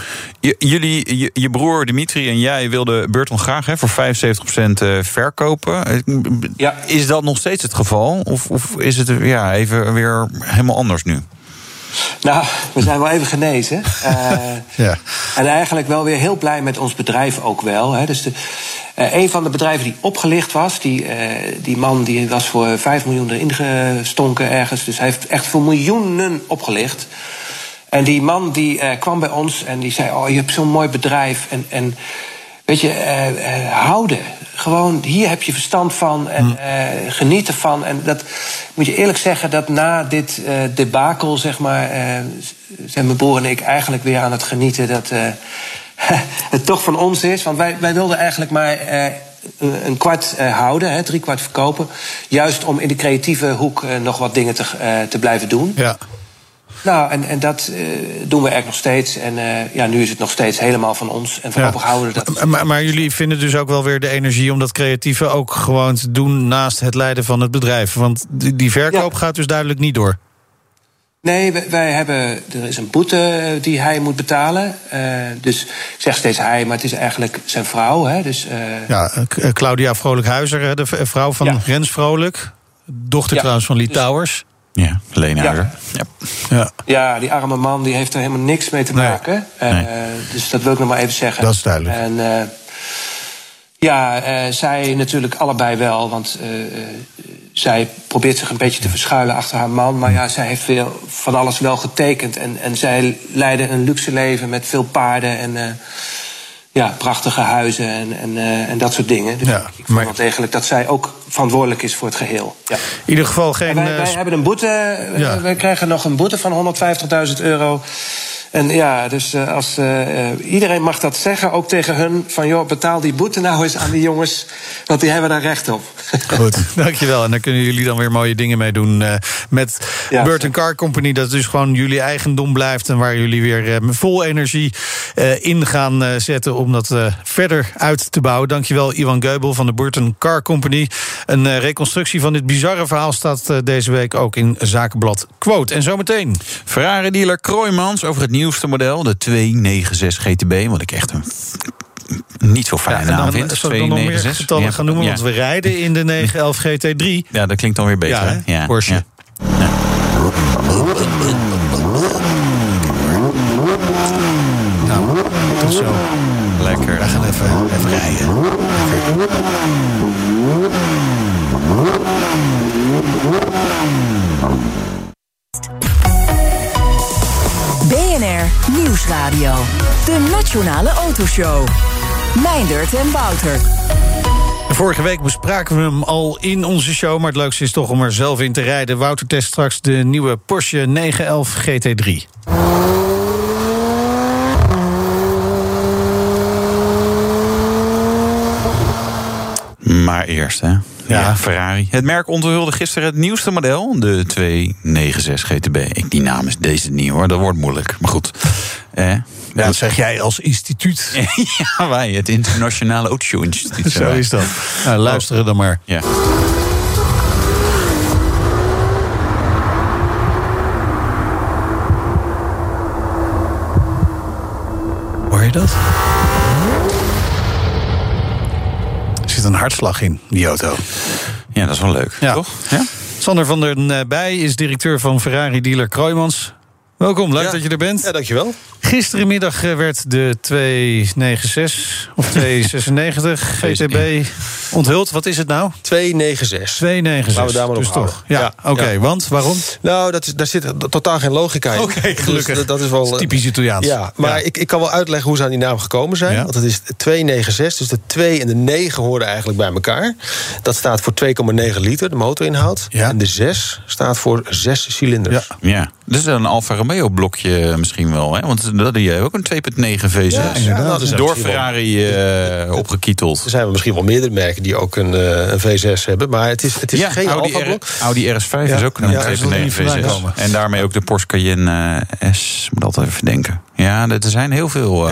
jullie, je, je, broer Dimitri en jij wilden Burton graag hè, voor 75% uh, verkopen. Ja. Is dat nog steeds het geval? Of, of is het ja, even weer helemaal anders nu? Nou, we zijn wel even genezen. Uh, ja. En eigenlijk wel weer heel blij met ons bedrijf ook wel. Hè. Dus de, uh, een van de bedrijven die opgelicht was, die, uh, die man die was voor 5 miljoen erin gestonken ergens. Dus hij heeft echt voor miljoenen opgelicht. En die man die kwam bij ons en die zei: Oh, je hebt zo'n mooi bedrijf. En, en weet je, houden. Gewoon, hier heb je verstand van en hm. geniet ervan. En dat moet je eerlijk zeggen dat na dit debakel, zeg maar, zijn mijn broer en ik eigenlijk weer aan het genieten dat het toch van ons is. Want wij, wij wilden eigenlijk maar uh, een kwart uh, houden, hè, drie kwart verkopen. Juist om in de creatieve hoek uh, nog wat dingen te, te blijven doen. Ja. Nou, en, en dat doen we eigenlijk nog steeds. En ja, nu is het nog steeds helemaal van ons. En voorlopig ja. houden we dat. Maar, maar, jullie vinden dus ook wel weer de energie om dat creatieve ook gewoon te doen naast het leiden van het bedrijf. Want die, die verkoop ja. gaat dus duidelijk niet door. Nee, wij, hebben. Er is een boete eh, die hij moet betalen. Uh, dus ik zeg steeds hij, maar het is eigenlijk zijn vrouw. Hè, dus. Ja, Claudia Vrolijk-Huizer, de vrouw van ja. Rens Vrolijk. Dochter trouwens van Lee dus... Towers. Ja, Lena ja. ja. Ja. die arme man die heeft er helemaal niks mee te maken. Nee. Uh, nee. Dus dat wil ik nog maar even zeggen. Dat is duidelijk. En, uh, ja, uh, zij natuurlijk allebei wel. Want zij probeert zich een beetje te verschuilen achter haar man. Maar ja, zij heeft veel, van alles wel getekend. En, en zij leiden een luxe leven met veel paarden en uh, ja, prachtige huizen en, en, uh, en dat soort dingen. Dus ja, ik vind maar... wel degelijk dat zij ook verantwoordelijk is voor het geheel. Ja. In ieder geval geen. wij, wij hebben een boete. Ja. Wij krijgen nog een boete van 150.000 euro. En ja, dus uh, als, uh, iedereen mag dat zeggen, ook tegen hun... van joh, betaal die boete nou eens aan die jongens... want die hebben daar recht op. Goed, dankjewel. En daar kunnen jullie dan weer mooie dingen mee doen... Uh, met ja, Burton Car Company, dat dus gewoon jullie eigendom blijft... en waar jullie weer vol energie in gaan zetten... om dat verder uit te bouwen. Dankjewel, Iwan Geubel van de Burton Car Company. Een reconstructie van dit bizarre verhaal staat deze week ook in Zakenblad Quote. En zometeen... Ferrari-dealer Kroijmans over het nieuwste model, de 296 GTB. Wat ik echt een niet zo fijne ja, naam vind. Zal ik dan nog meer getallen gaan noemen? Want we rijden in de 911 GT3. Ja, dat klinkt dan weer beter. Ja, ja. Porsche. Nou, tot zo. Lekker. We gaan even, even rijden. BNR Nieuwsradio. De Nationale Autoshow. Meindert en Wouter. Vorige week bespraken we hem al in onze show, maar het leukste is toch om er zelf in te rijden. Wouter test straks de nieuwe Porsche 911 GT3. Maar eerst, hè. Ja. Ferrari. Het merk onthulde gisteren het nieuwste model, de 296 GTB. Ik, die naam is deze niet hoor, dat wordt moeilijk. Maar goed. Eh, Ja, dat zeg jij als instituut. ja, wij, het Internationale Autoshow Instituut. Zo is dat. Nou, luisteren dan maar. Ja. Hoor je dat? Een hartslag in, die auto. Ja, dat is wel leuk, Ja. toch? Ja? Sander van der Bij is directeur van Ferrari-dealer Kroijmans. Welkom, leuk Ja. dat je er bent. Ja, dankjewel. Gisterenmiddag eh, werd de 296 of 296 GTB onthuld. Wat is het nou? 296. 296. Laten we daar maar op dus houden. toch? Ja, Ja, oké. ja. Want, waarom? Nou, dat is, daar zit totaal geen logica in. Oké, gelukkig. Dus dat, is wel. eh, Typisch Italiaans. Ja, maar Ja. Ik, ik kan wel uitleggen hoe ze aan die naam gekomen zijn. Ja. Want het is 296, dus de 2 en de 9 horen eigenlijk bij elkaar. Dat staat voor 2,9 liter, de motorinhoud. Ja. En de 6 staat voor 6 cilinders. Ja. Ja, dat is een Alfa Romeo blokje misschien wel, hè? Want dat die ook een 2.9 V6. Ja. Dat is door wel. Ferrari eh, opgekieteld. Er zijn misschien wel meerdere merken die ook een, eh, een V6 hebben. Maar het is, het is Ja, geen Audi, Alfa-blok. R- Audi RS5 is ook een ja, 2.9 zal er niet vandaan V6. komen. En daarmee ook de Porsche Cayenne eh, S. Moet altijd even denken. Ja, er zijn heel veel.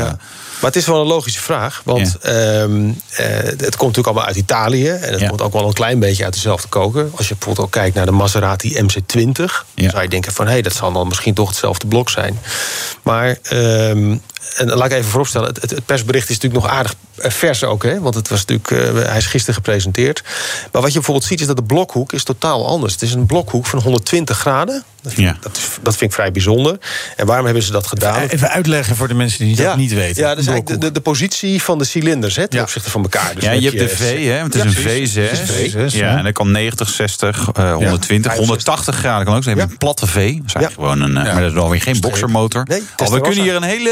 Maar het is wel een logische vraag. Want ehm, eh, het komt natuurlijk allemaal uit Italië. En het Ja. komt ook wel een klein beetje uit dezelfde koker. Als je bijvoorbeeld ook kijkt naar de Maserati MC20. Ja. Dan zou je denken van... hé, hey, dat zal dan misschien toch hetzelfde blok zijn. Maar... ehm, en laat ik even vooropstellen, het, het- persbericht is natuurlijk nog aardig eh, vers ook. Hè? Want het was natuurlijk, eh, hij is gisteren gepresenteerd. Maar wat je bijvoorbeeld ziet is dat de blokhoek is totaal anders. Het is een blokhoek van 120 graden. Dat vind, Ja. dat, is- dat vind ik vrij bijzonder. En waarom hebben ze dat gedaan? Even uitleggen voor de mensen die dat niet weten. Ja, dat is eigenlijk de, de, de positie van de cilinders hè, ten Ja. opzichte van elkaar. Dus ja, dan je hebt de V, hè? Want het is een precies. V6. Het is een V6, ja, en dan kan 90, 60, eh, 120, 65. 180 graden kan ook zijn. Een platte V. Dat is eigenlijk gewoon een, eh, maar dat is wel weer geen boxermotor. Nee, oh, we kunnen hier een hele,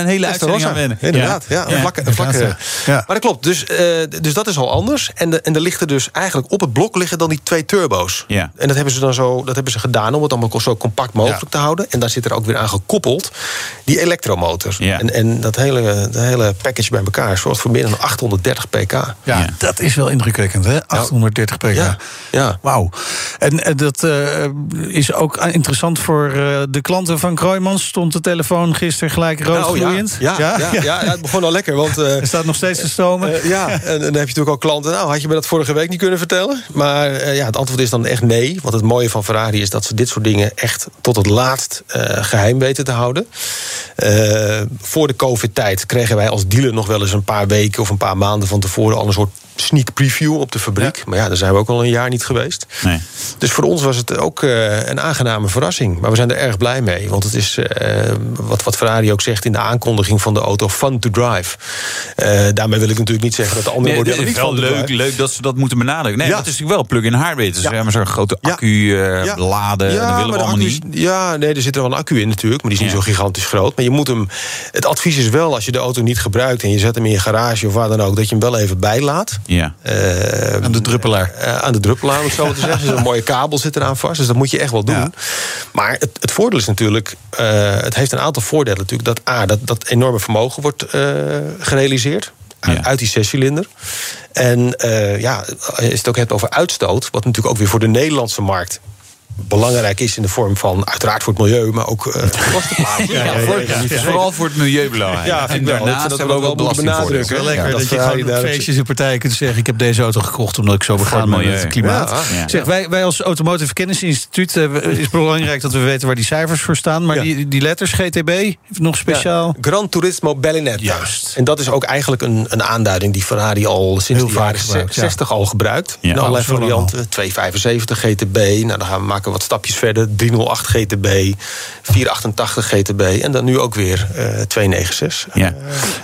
een hele uitzending aan wennen. Inderdaad, ja. een vlakke, een vlakke. inderdaad, ja. Ja. Maar dat klopt, dus, eh, dus dat is al anders. En, de, en er ligt er dus eigenlijk op het blok liggen dan die twee turbo's. Ja. En dat hebben ze dan zo, dat hebben ze gedaan om het allemaal zo compact mogelijk Ja. te houden. En daar zit er ook weer aan gekoppeld die elektromotor. Ja. En, en dat hele, dat hele package bij elkaar zorgt voor meer dan 830 pk. Ja, Ja. dat is wel indrukwekkend, hè? 830 pk. Ja, ja. Wauw. En eh, dat eh, is ook interessant voor eh, de klanten van Kroijmans. Stond de telefoon gisteren gelijk Nou, ja. gloeiend? Ja, ja, ja, het begon al lekker. Want, eh, Er staat nog steeds te stomen. Eh, ja, en, dan heb je natuurlijk ook klanten. Nou, had je me dat vorige week niet kunnen vertellen? Maar eh, ja, het antwoord is dan echt nee. Want het mooie van Ferrari is dat ze dit soort dingen echt tot het laatst eh, geheim weten te houden. Eh, voor de COVID-tijd kregen wij als dealer nog wel eens een paar weken of een paar maanden van tevoren al een soort sneak preview op de fabriek. Maar ja, daar zijn we ook al een jaar niet geweest. Nee. Dus voor ons was het ook eh, een aangename verrassing. Maar we zijn er erg blij mee. Want het is, eh, wat, wat Ferrari ook zegt in de aankondiging van de auto, fun to drive. Eh, daarmee wil ik natuurlijk niet zeggen dat de andere Nee, het modellen is niet wel leuk, leuk dat ze dat moeten benadrukken. Nee, Ja. maar het is natuurlijk wel plug-in hybrid. Dus Ja. we hebben zo'n grote accu Ja. laden. Ja, dat willen we maar allemaal niet. is- Ja, nee, er zit er wel een accu in natuurlijk, maar die is niet zo gigantisch groot. Maar je moet hem. Het advies is wel, als je de auto niet gebruikt en je zet hem in je garage of waar dan ook, dat je hem wel even bijlaat. Ja. Eh, Aan de druppelaar. eh, aan de druppelaar, om het zo maar te zeggen. Dus een mooie kabel zit eraan vast. Dus dat moet je echt wel doen. Ja. Maar het, het voordeel is natuurlijk... eh, het heeft een aantal voordelen natuurlijk. Dat A, dat, dat enorme vermogen wordt eh, gerealiseerd. Uit, Ja. uit die zescilinder. En eh, ja, als je het ook hebt over uitstoot... wat natuurlijk ook weer voor de Nederlandse markt belangrijk is in de vorm van uiteraard voor het milieu, maar ook eh. Ja, ja, ja. Vooral voor het milieu belangrijk. Ja. Ik vind dat we ook wel benadrukken. Wel lekker Ja, dat, dat je gewoon op feestjes en partijen kunt zeggen... ik heb deze auto gekocht omdat ik zo begaan ben met het klimaat. Ja, ja. Zeg, wij, wij als Automotive Kennisinstituut... eh, is het belangrijk dat we weten waar die cijfers voor staan. Maar Ja. die, die letters, GTB, nog speciaal... Ja, Gran Turismo Bellinetta. Juist. En dat is ook eigenlijk een, een aanduiding die Ferrari al sinds de jaren gebruikt, ja. 60 al gebruikt. In allerlei varianten. 275 GTB. Nou, dan gaan we maken wat stapjes verder. 308 GTB. 488 GTB. En dan nu ook weer eh 296. Ja.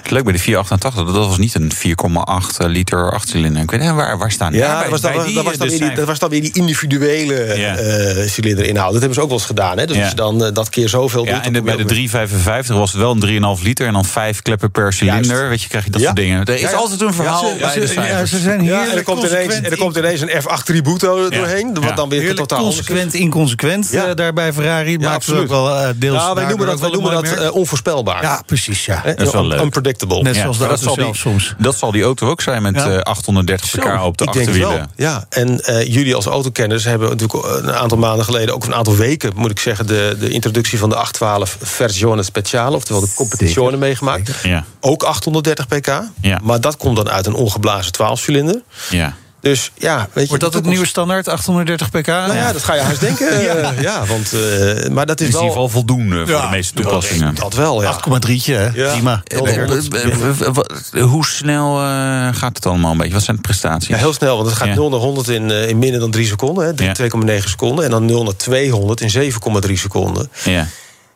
Het leuk bij de 488, dat was niet een 4,8 liter achtcilinder. Ik weet niet, waar, waar staan die? Ja, bij- dat was, dan, dat, was dan weer die, zijn- dat was dan weer die individuele Ja. eh, cilinderinhoud. Dat hebben ze ook wel eens gedaan. Hè? Dus Ja. je dan eh, dat keer zoveel doet... Ja, dan en de- bij de ook weer- 355 was het wel een 3,5 liter en dan 5 kleppen per cilinder. Juist. Weet je, krijg je dat Ja. soort dingen. Er is altijd een verhaal Ja, ze- bij ze- de ja, cijfers. ze zijn Ja, heerlijk en er komt, ineens, en er komt ineens een F8 Tributo doorheen. Wat Ja. dan weer Heerlijk totaal anders inconsequent Ja. eh, daar bij Ferrari. Ja, Maakt absoluut. het ook wel eh, deels. Ja, wij noemen dat, wij noemen dat eh, onvoorspelbaar. Ja, precies. Ja. Eh, Dat is wel leuk. Unpredictable. Net Ja, zoals de dat auto zal zelf die- soms. Dat zal die auto ook zijn met Ja. eh, 830 pk op de ik denk het wel. achterwielen. Ja, en eh, jullie als autokenners hebben natuurlijk een aantal maanden geleden, ook een aantal weken moet ik zeggen, de, de introductie van de 812 Versione Speciale, oftewel de competizione meegemaakt. Ja, Ook 830 pk. Ja. Maar dat komt dan uit een ongeblazen 12-cilinder. ja. Dus ja, weet je. Wordt dat het nieuwe standaard, 830 pk? Nou ja, dat ga je haast denken. ja. ja, want. eh, maar dat is is in wel. ieder geval voldoende voor Ja, de meeste toepassingen. Dat wel, ja. 8,3'tje, hè? Ja. Prima. Eh, eh, eh, eh, Hoe snel eh, gaat het allemaal een beetje? Wat zijn de prestaties? Ja, heel snel, want het gaat Ja. 0 naar 100 in, eh, in minder dan 3 seconden. hè, Ja. 2,9 seconden. En dan 0 naar 200 in 7,3 seconden. Ja.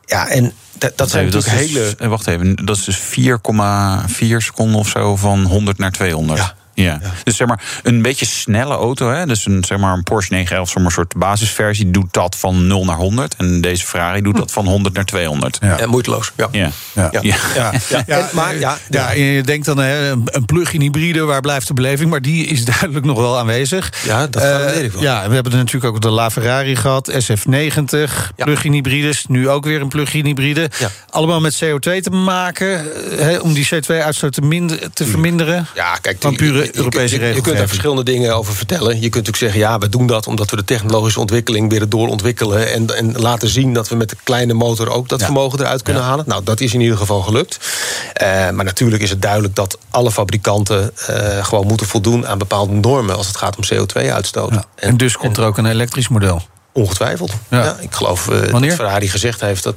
Ja, en dat, dat zijn Even, natuurlijk is hele. dus- eh, wacht even, dat is dus 4,4 seconden of zo van 100 naar 200. Ja. Ja. Dus zeg maar een beetje snelle auto, hè? dus een, zeg maar een Porsche 911, zeg maar een soort basisversie, doet dat van 0 naar 100. En deze Ferrari doet dat van 100 naar 200. Ja. Ja, moeiteloos. Ja. Ja. Ja. Ja. Ja. Ja. Ja. En- maar ja, Ja, en je denkt dan hè, een plug-in hybride, waar blijft de beleving? Maar die is duidelijk nog wel aanwezig. Ja, dat Eh, weet ik wel. Ja, we hebben er natuurlijk ook de LaFerrari gehad, SF90, Ja. plug-in hybrides. Nu ook weer een plug-in hybride. Ja. Allemaal met CO2 te maken, eh, hè, om die CO2-uitstoot te, minder- te verminderen. Ja, kijk, Van pure Europese je, kunt daar verschillende dingen over vertellen. Je kunt natuurlijk zeggen, ja, we doen dat omdat we de technologische ontwikkeling weer doorontwikkelen. En, en laten zien dat we met de kleine motor ook dat Ja. vermogen eruit kunnen halen. Nou, dat is in ieder geval gelukt. Eh, maar natuurlijk is het duidelijk dat alle fabrikanten eh, gewoon moeten voldoen aan bepaalde normen als het gaat om CO2-uitstoot. Ja. En, dus komt er ook een elektrisch model. Ongetwijfeld. Ja. ik geloof eh, dat Ferrari gezegd heeft dat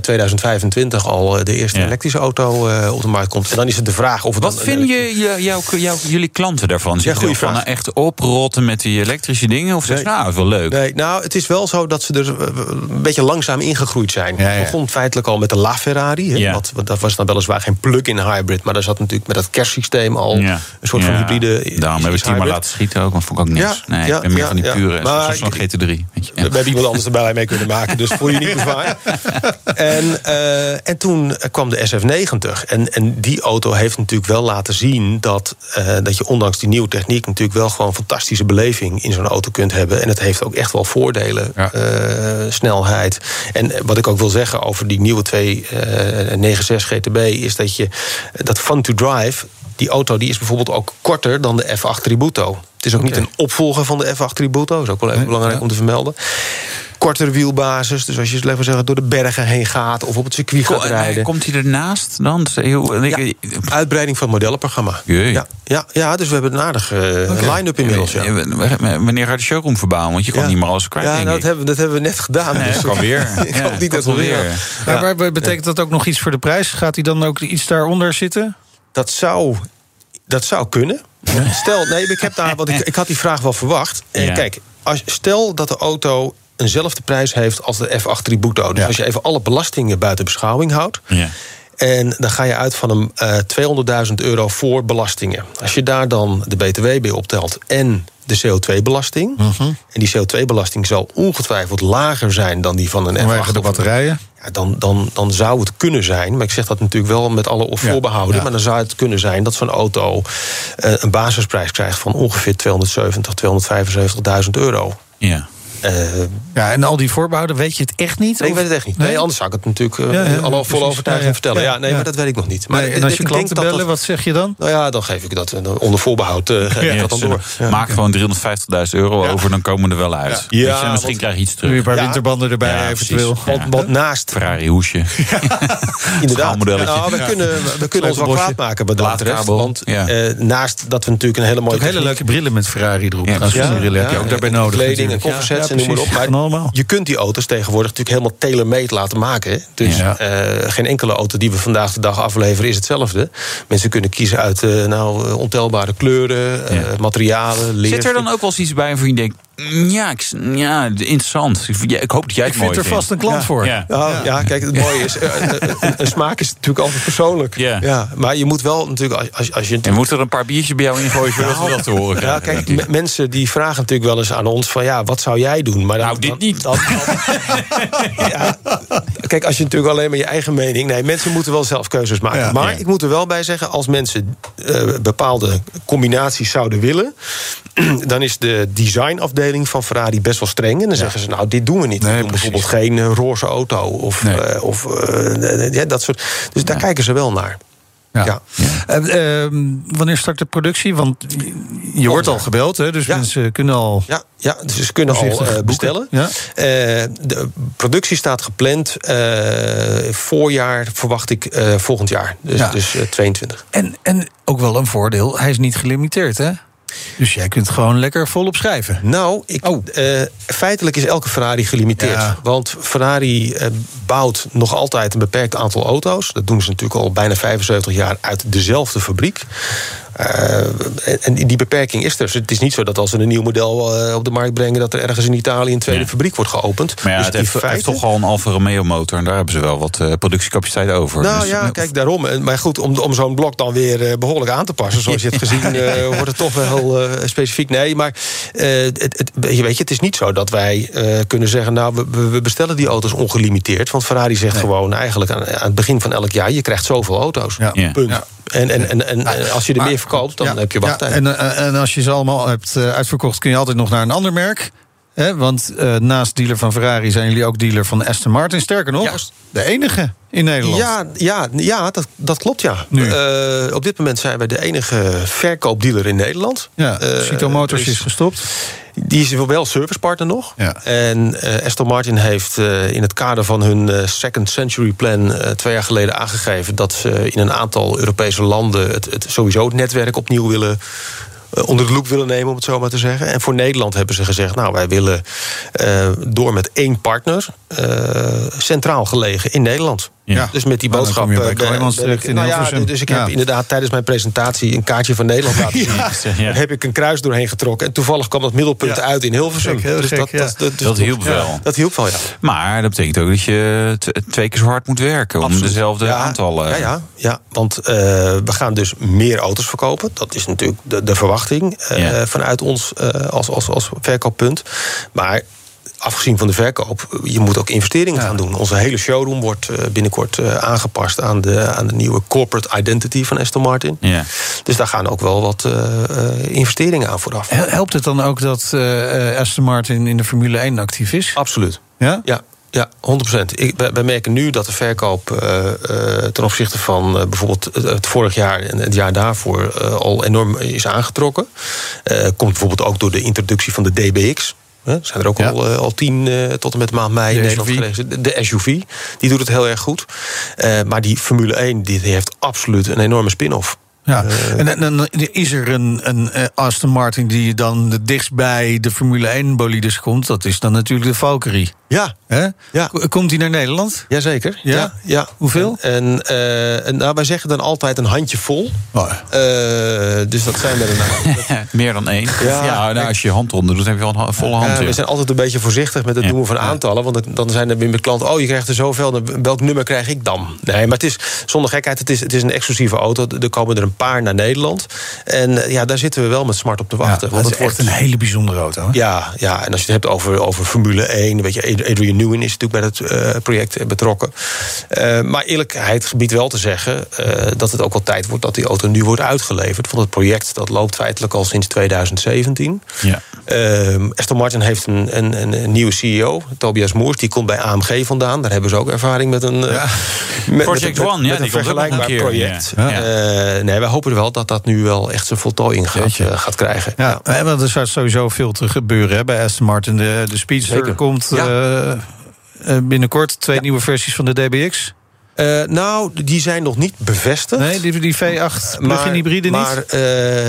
2025 eh, al eh, de eerste elektrische auto op de markt komt. En dan is het de vraag of het Wat vinden je, jou, jullie klanten daarvan? Ze. Van, echt oprotten met die elektrische dingen? Of ze nou, wel leuk? Nee, nou, het is wel zo dat ze er een beetje langzaam ingegroeid zijn. Het begon feitelijk al met de LaFerrari. Hè, wat, dat was dan weliswaar geen plug-in hybrid. Maar daar zat natuurlijk met dat kerstsysteem al een soort van hybride... Daarom hebben ze die maar laten schieten ook, want vond ik ook niks. nee, ik ben meer van die pure. Zoals GT3 drie. We hebben iemand anders erbij mee kunnen maken, dus voel je niet gevaar. en, eh, en toen kwam de SF90. En, en die auto heeft natuurlijk wel laten zien dat, eh, dat je ondanks die nieuwe techniek natuurlijk wel gewoon fantastische beleving in zo'n auto kunt hebben. En het heeft ook echt wel voordelen. Eh, snelheid. En wat ik ook wil zeggen over die nieuwe 296 GTB is dat je dat fun to drive die auto die is bijvoorbeeld ook korter dan de F8 Tributo. Het is ook niet een opvolger van de F8 Tributo. Dat is ook wel even Nee, belangrijk ja. om te vermelden. Kortere wielbasis, dus als je laten we zeggen, door de bergen heen gaat of op het circuit gaat Ko- rijden. Komt hij ernaast dan? Heel- ik- Uitbreiding van het modellenprogramma. Jee. Ja, ja, ja, dus we hebben een aardige eh, line-up inmiddels. Ja, Ja. Wanneer gaat de showroom verbouwen? Want je kan Ja. niet meer alles kwijt, ja denk nou, ik. dat, hebben, dat hebben we net gedaan. Nee, dus dat kan weer. ik Ja, hoop niet dat we weer. Maar Ja. betekent dat ook nog iets voor de prijs? Gaat hij dan ook iets daaronder zitten? Dat zou, dat zou kunnen. Stel, nee, ik heb daar, want ik, ik had die vraag wel verwacht. En Ja. kijk, als, stel dat de auto eenzelfde prijs heeft als de F8 Tributo. Dus Ja. als je even alle belastingen buiten beschouwing houdt. Ja. En dan ga je uit van een eh 200.000 euro voor belastingen. Als je daar dan de BTW bij optelt en de CO2-belasting. Mhm. En die CO2-belasting zal ongetwijfeld lager zijn dan die van een F8. Vanwege de of een- batterijen? ja, dan, dan, dan zou het kunnen zijn, maar ik zeg dat natuurlijk wel met alle voorbehouden. ja. Maar dan zou het kunnen zijn dat zo'n auto eh, een basisprijs krijgt van ongeveer 270, 275.000 euro. Ja. Eh, Ja, en al die voorbehouden, weet je het echt niet? nee, ik Of- weet het echt niet. Nee, Nee? anders zou ik het natuurlijk eh, Ja, ja, alle vol precies. overtuiging Ja, ja. vertellen. Ja, Ja, nee, ja. maar dat weet ik nog niet. Maar Nee, en als je klanten dat bellen, dat- wat zeg je dan? Nou ja, dan geef ik dat eh, onder voorbehoud. eh, geef ik Ja, dat dan door. Ja. Maak gewoon 350.000 euro over, dan komen we er wel uit. Ja. Misschien want- krijg je iets terug. een paar Ja. winterbanden erbij Ja, eventueel. Want, naast Ferrari hoesje. Inderdaad. Nou, we kunnen, we kunnen ons wel kwaad maken wat dat. Laadkabel. Want eh, naast dat we natuurlijk een hele mooie Ook hele leuke brillen met Ferrari erop. Ja, brillen heb je ook daarbij nodig. kleding en koffersets en noem maar op. precies. Maar Van allemaal. je kunt die auto's tegenwoordig natuurlijk helemaal tailor-made laten maken. Dus Ja. eh, geen enkele auto die we vandaag de dag afleveren is hetzelfde. Mensen kunnen kiezen uit eh, nou, eh, ontelbare kleuren, eh, Ja. materialen, leer. Zit er dan ook wel eens iets bij waarvan je denkt... mm, Ja, ik, ja interessant. Ik, ja, ik hoop dat jij het Ik mooi vind er vast een klant voor. Ja. Nou, ja. kijk, het mooie is, eh, eh, een, een smaak is natuurlijk altijd persoonlijk. Ja. maar je moet wel natuurlijk, als, als, als je... En moet er een paar biertjes bij jou ingooien zodat we dat te horen Ja, krijgen? kijk, m- mensen die vragen natuurlijk wel eens aan ons van ja, wat zou jij doen? Maar dan, Nou, dit dan- niet. dan- ja, kijk, als je natuurlijk alleen maar je eigen mening. Nee, mensen moeten wel zelf keuzes maken. Ja. maar Ja. ik moet er wel bij zeggen, als mensen eh, bepaalde combinaties zouden willen. dan is de designafdeling van Ferrari best wel streng. En dan zeggen ze, nou, dit doen we niet. Nee, we doen bijvoorbeeld geen eh, roze auto. Of, Nee. eh, of dat soort. Dus daar kijken ze wel naar. Ja. Ja. Eh, ehm, wanneer start de productie? Want je wordt al gebeld, hè, dus Ja. mensen kunnen al. Ja, ja, dus ze kunnen al eh, bestellen. Ja. Eh, de productie staat gepland eh, voorjaar, verwacht ik volgend jaar. Dus, dus eh, 22. En, en ook wel een voordeel, hij is niet gelimiteerd, hè? Dus jij kunt gewoon lekker volop schrijven. Nou, ik, Oh. eh, feitelijk is elke Ferrari gelimiteerd. Ja. Want Ferrari eh, bouwt nog altijd een beperkt aantal auto's. Dat doen ze natuurlijk al bijna 75 jaar uit dezelfde fabriek. Eh, en- die beperking is er. Dus het is niet zo dat als ze een nieuw model eh, op de markt brengen... dat er ergens in Italië een tweede Ja. fabriek wordt geopend. Maar ja, Dus het heeft, toch al een Alfa Romeo motor. En daar hebben ze wel wat eh, productiecapaciteit over. Nou Dus, ja, kijk, daarom. Maar goed, om, om zo'n blok dan weer eh, behoorlijk aan te passen... zoals je hebt gezien, wordt het toch wel eh, specifiek. Nee, maar eh, het, het, weet je, het is niet zo dat wij kunnen zeggen... nou, we- we, we bestellen die auto's ongelimiteerd. Want Ferrari zegt gewoon eigenlijk aan, aan het begin van elk jaar... je krijgt zoveel auto's. Ja. Ja. Punt. Ja. En, en, en, en eh, als je er Maar- meer verkoopt, dan Ja, heb je ja, wachttijd. en, eh, en als je ze allemaal hebt eh, uitverkocht, kun je altijd nog naar een ander merk. Want eh, naast dealer van Ferrari zijn jullie ook dealer van Aston Martin. Sterker nog, de enige in Nederland. Ja, ja, ja dat, dat klopt, ja. Nu. Eh, op dit moment zijn wij de enige verkoopdealer in Nederland. ja Eh, Cito Motors is- gestopt. Die is wel servicepartner nog. Ja. En Aston Martin heeft in het kader van hun Second Century Plan... twee jaar geleden aangegeven dat ze in een aantal Europese landen... het, het sowieso het netwerk opnieuw willen onder de loep willen nemen, om het zo maar te zeggen. En voor Nederland hebben ze gezegd... nou, wij willen eh, door met één partner... eh, centraal gelegen in Nederland. Ja. Dus met die Nou, dan boodschap... kom je bij ben- Kooijmans ben terecht ik- in nou ja. Dus ik Ja. heb inderdaad tijdens mijn presentatie... een kaartje van Nederland laten zien. Ja. Daar heb ik een kruis doorheen getrokken. En toevallig kwam dat middelpunt Ja. uit in Hilversum. Gek, dus gek, dat, ja. dat, dat, dus Dat hielp ja, wel. Dat hielp wel, ja. Maar dat betekent ook dat je twee keer zo hard moet werken. Om Absoluut. dezelfde Ja, aantallen. Ja, ja, ja want eh, we gaan dus meer auto's verkopen. Dat is natuurlijk de, de verwachting eh, Ja. vanuit ons eh, als, als, als verkooppunt. Maar afgezien van de verkoop, je moet ook investeringen gaan doen. Onze hele showroom wordt eh, binnenkort eh, aangepast aan de, aan de nieuwe corporate identity van Aston Martin. Ja. Dus daar gaan ook wel wat eh, investeringen aan vooraf. Hel- Helpt het dan ook dat eh, Aston Martin in de Formule 1 actief is? Absoluut. Ja? Ja, ja 100%. Ik, wij, merken nu dat de verkoop ten opzichte van bijvoorbeeld het, het vorig jaar en het jaar daarvoor al enorm is aangetrokken. Komt bijvoorbeeld ook door de introductie van de DBX. Hè, zijn er ook Ja. al, eh, al tien eh, tot en met maand mei in De Nederland SUV. geweest. De, de SUV, die doet het heel erg goed. Eh, maar die Formule 1 die heeft absoluut een enorme spin-off. Ja. En, en, en is er een, een eh, Aston Martin die dan dichtst bij de Formule 1 bolides komt? Dat is dan natuurlijk de Valkyrie. Ja, Hè? Ja. Komt die naar Nederland? jazeker. Ja? Ja, ja. Hoeveel? En, eh, en nou, wij zeggen dan altijd een handje vol. Oh, Eh, dus dat zijn er een Meer dan één. Ja. Ja, nou, als je je hand onder doet, heb je al een volle hand. We zijn altijd een beetje voorzichtig met het Ja. noemen van aantallen. Want dan- dan zijn er weer met klanten... oh, je krijgt er zoveel, dan welk nummer krijg ik dan? Nee, maar het is, zonder gekheid, het is, het is een exclusieve auto. Er komen er een paar naar Nederland. En eh, ja, daar zitten we wel met smart op te ja, wachten. dat is echt een hele bijzondere auto. hè? Ja, ja, en als je het hebt over, over Formule 1... Weet je, Adrian Newey is natuurlijk bij het eh, project betrokken. Eh, maar eerlijkheid gebied wel te zeggen... dat het ook wel tijd wordt dat die auto nu wordt uitgeleverd. Want het project dat loopt feitelijk al sinds 2017. Ja. Ehm, Aston Martin heeft een, een, een, een nieuwe CEO, Tobias Moers. Die komt bij AMG vandaan. Daar hebben ze ook ervaring met een, met, Project met, One, ja, met die een vergelijkbaar een project. ja. Ja. Nee, wij hopen wel dat dat nu wel echt zijn voltooiing gaat, eh, gaat krijgen. Ja, hè, want er staat sowieso veel te gebeuren hè, bij Aston Martin. De, de Speedster Zeker. komt Ja. eh, eh, binnenkort. Twee nieuwe versies van de DBX. Eh, nou, die zijn nog niet bevestigd. Nee, die, die V8 plug-in hybride maar, niet? eh,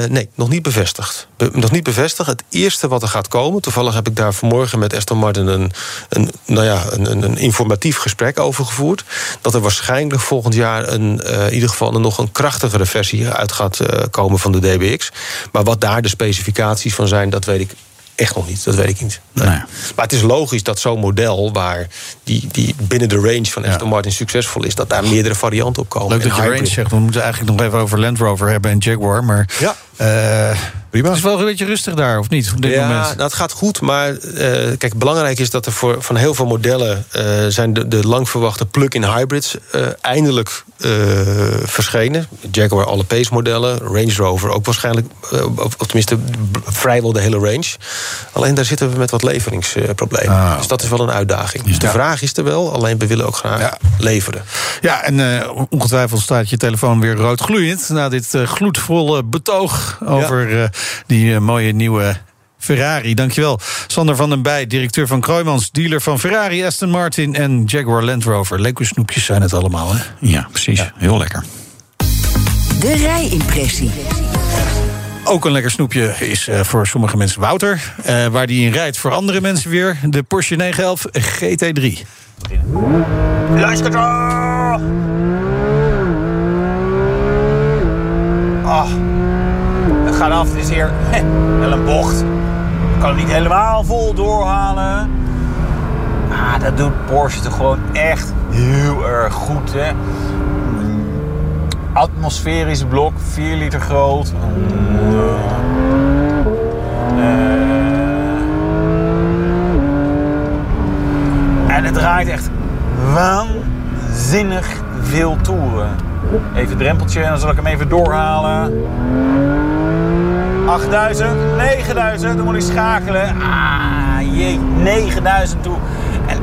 nee, nog niet bevestigd. Be- nog niet bevestigd. Het eerste wat er gaat komen... toevallig heb ik daar vanmorgen met Aston Martin... een, een, nou ja, een, een, een informatief gesprek over gevoerd... dat er waarschijnlijk volgend jaar een, eh, in ieder geval een, nog een krachtigere versie uit gaat komen van de DBX. Maar wat daar de specificaties van zijn, dat weet ik echt nog niet. Dat weet ik niet. Nee. Nee. Maar het is logisch dat zo'n model... waar die, die binnen de range van Aston Martin succesvol is... dat daar meerdere varianten op komen. Leuk dat je range zegt. We moeten eigenlijk nog even over Land Rover hebben en Jaguar. Maar Ja. Uh, Prima. Het is wel een beetje rustig daar, of niet? Op dit ja, moment. Nou, het gaat goed, maar uh, kijk, belangrijk is dat er voor, van heel veel modellen... Uh, zijn de, de lang verwachte plug-in hybrids eindelijk verschenen. Jaguar alle Pace modellen, Range Rover ook waarschijnlijk... of tenminste vrijwel de hele range. Alleen daar zitten we met wat leveringsproblemen. Ah, dus dat is wel een uitdaging. Dus de vraag is er wel, alleen we willen ook graag ja. leveren. Ja, en ongetwijfeld staat je telefoon weer rood gloeiend... na dit gloedvolle betoog over... Ja die uh, mooie nieuwe Ferrari. Dankjewel. Sander van den Bij, directeur van Kroijmans, dealer van Ferrari, Aston Martin en Jaguar Land Rover. Leuke snoepjes zijn het allemaal, hè? Ja, precies. Heel lekker. De rijimpressie. Ook een lekker snoepje is uh, voor sommige mensen Wouter. Uh, waar die in rijdt voor andere mensen weer de Porsche 911 GT3. Luister! Ah gaat af. Het is hier wel een bocht. Ik kan hem niet helemaal vol doorhalen. Ah, dat doet Porsche toch gewoon echt heel erg goed. Hè? Atmosferisch blok, 4 liter groot. Uh, en het draait echt waanzinnig veel toeren. Even drempeltje en dan zal ik hem even doorhalen. 8000, 9000, dan moet ik schakelen. Ah, jee, 9000 toe. En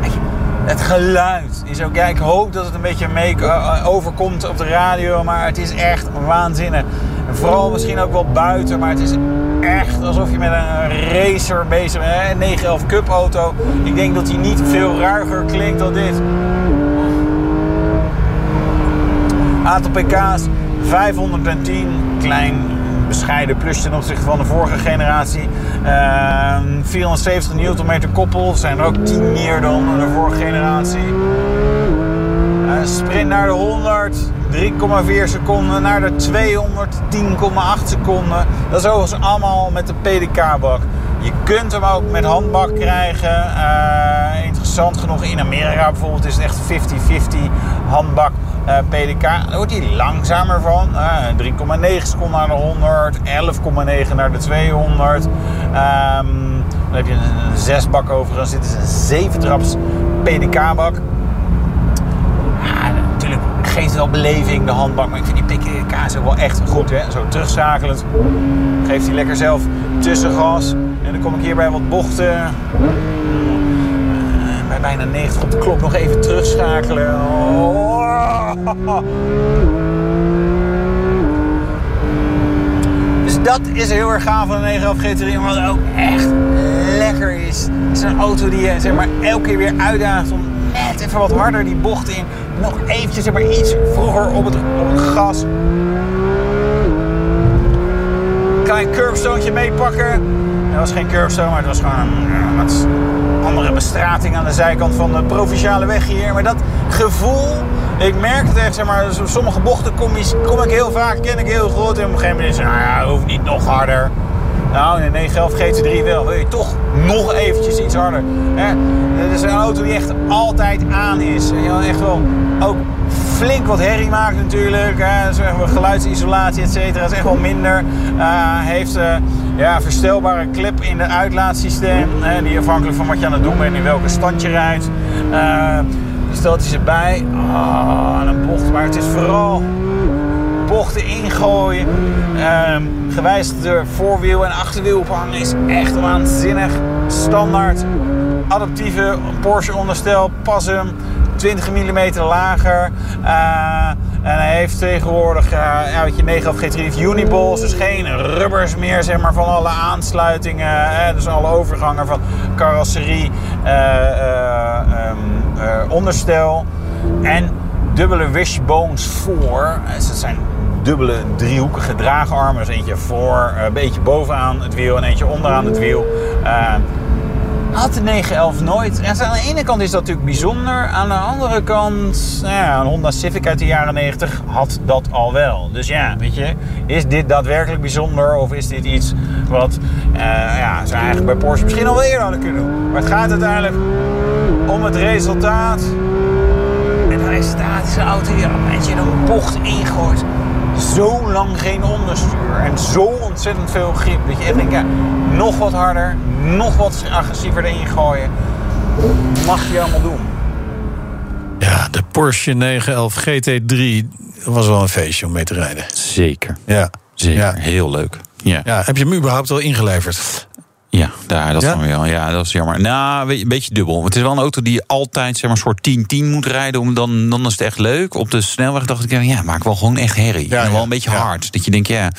het geluid is ook, ja, ik hoop dat het een beetje mee uh, overkomt op de radio, maar het is echt waanzinnig. En vooral misschien ook wel buiten, maar het is echt alsof je met een racer bezig bent. Een 911 Cup auto. Ik denk dat hij niet veel ruiger klinkt dan dit. Aantal pk's 510, klein bescheiden plus ten opzichte van de vorige generatie. Uh, 470 Nm koppel, zijn er ook 10 meer dan de vorige generatie. Sprint naar de 100, 3,4 seconden. Naar de 200, 10,8 seconden. Dat is overigens allemaal met de PDK-bak. Je kunt hem ook met handbak krijgen. Uh, interessant genoeg in Amerika bijvoorbeeld is het echt 50-50 handbak uh, PDK. Daar wordt hij langzamer van. Uh, eh, 3,9 seconden naar de 100, 11,9 naar de 200. Um, dan heb je een, een 6 bak overigens. Dit is een 7 traps PDK-bak. Ja, natuurlijk geeft wel beleving de handbak, maar ik vind die PDK ook wel echt goed. Hè? Zo terugzakelend geeft hij lekker zelf tussengas. En dan kom ik hier bij wat bochten bij bijna 90 op de klok nog even terugschakelen. Oh. Dus dat is heel erg gaaf van de 911 GT3. Maar wat ook echt lekker is. Het is een auto die je zeg maar, elke keer weer uitdaagt om net even wat harder die bocht in. Nog eventjes zeg maar, iets vroeger op het, op het gas. Klein curbstone meepakken. Het was geen curbstone, maar het was gewoon andere bestrating aan de zijkant van de provinciale weg hier. Maar dat gevoel, ik merk het echt, zeg maar, sommige bochten kom, kom ik heel vaak, ken ik heel goed. En op een gegeven moment is het, nou ja, hoeft niet nog harder. Nou, in de 911 GT3 wel. Wil je toch nog eventjes iets harder. Hè? Is een auto die echt altijd aan is. En echt wel ook flink wat herrie maakt natuurlijk. Hè? We geluidsisolatie, et is echt wel minder. Uh, heeft uh, ja, verstelbare clip in het uitlaatsysteem. Hè? Die afhankelijk van wat je aan het doen bent in welke stand je rijdt. Die stelt hij erbij. Ah, een bocht. Maar het is vooral bochten ingooien. Um, gewijzigde voorwiel en achterwiel ophangen is echt waanzinnig. Standaard adaptieve Porsche onderstel. Pas hem 20 mm lager. Uh, en hij heeft tegenwoordig uh, je, 9 of G3 Uniballs. Dus geen rubbers meer zeg maar, van alle aansluitingen. Hè, dus alle overgangen van carrosserie, uh, um, onderstel. En dubbele wishbones voor. Dus dat zijn dubbele driehoekige draagarmen. Dus eentje voor, een beetje bovenaan het wiel en eentje onderaan het wiel. Had de 911 nooit. En aan de ene kant is dat natuurlijk bijzonder. Aan de andere kant, nou ja, een Honda Civic uit de jaren 90 had dat al wel. Dus ja, weet je, is dit daadwerkelijk bijzonder? Of is dit iets wat uh, ja, ze eigenlijk bij Porsche misschien al wel eerder hadden kunnen doen? Maar het gaat uiteindelijk om het resultaat. En resultaat is een auto die een beetje een bocht ingooit. Zo lang geen onderstuur en zo ontzettend veel grip. Dat je echt denkt, ja, nog wat harder, nog wat agressiever erin gooien. Mag je allemaal doen. Ja, de Porsche 911 GT3 was wel een feestje om mee te rijden. Zeker. Ja. Zeker. Ja. Heel leuk. Ja. Ja, heb je hem überhaupt al ingeleverd? Ja, daar, dat Ja? dan wel. Ja, dat is jammer. Nou, een beetje dubbel. Het is wel een auto die je altijd zeg maar, soort 10-10 moet rijden. Om dan, dan is het echt leuk. Op de snelweg dacht ik, ja, maak wel gewoon echt herrie. Ja, en wel een beetje hard. Dat je denkt, ja,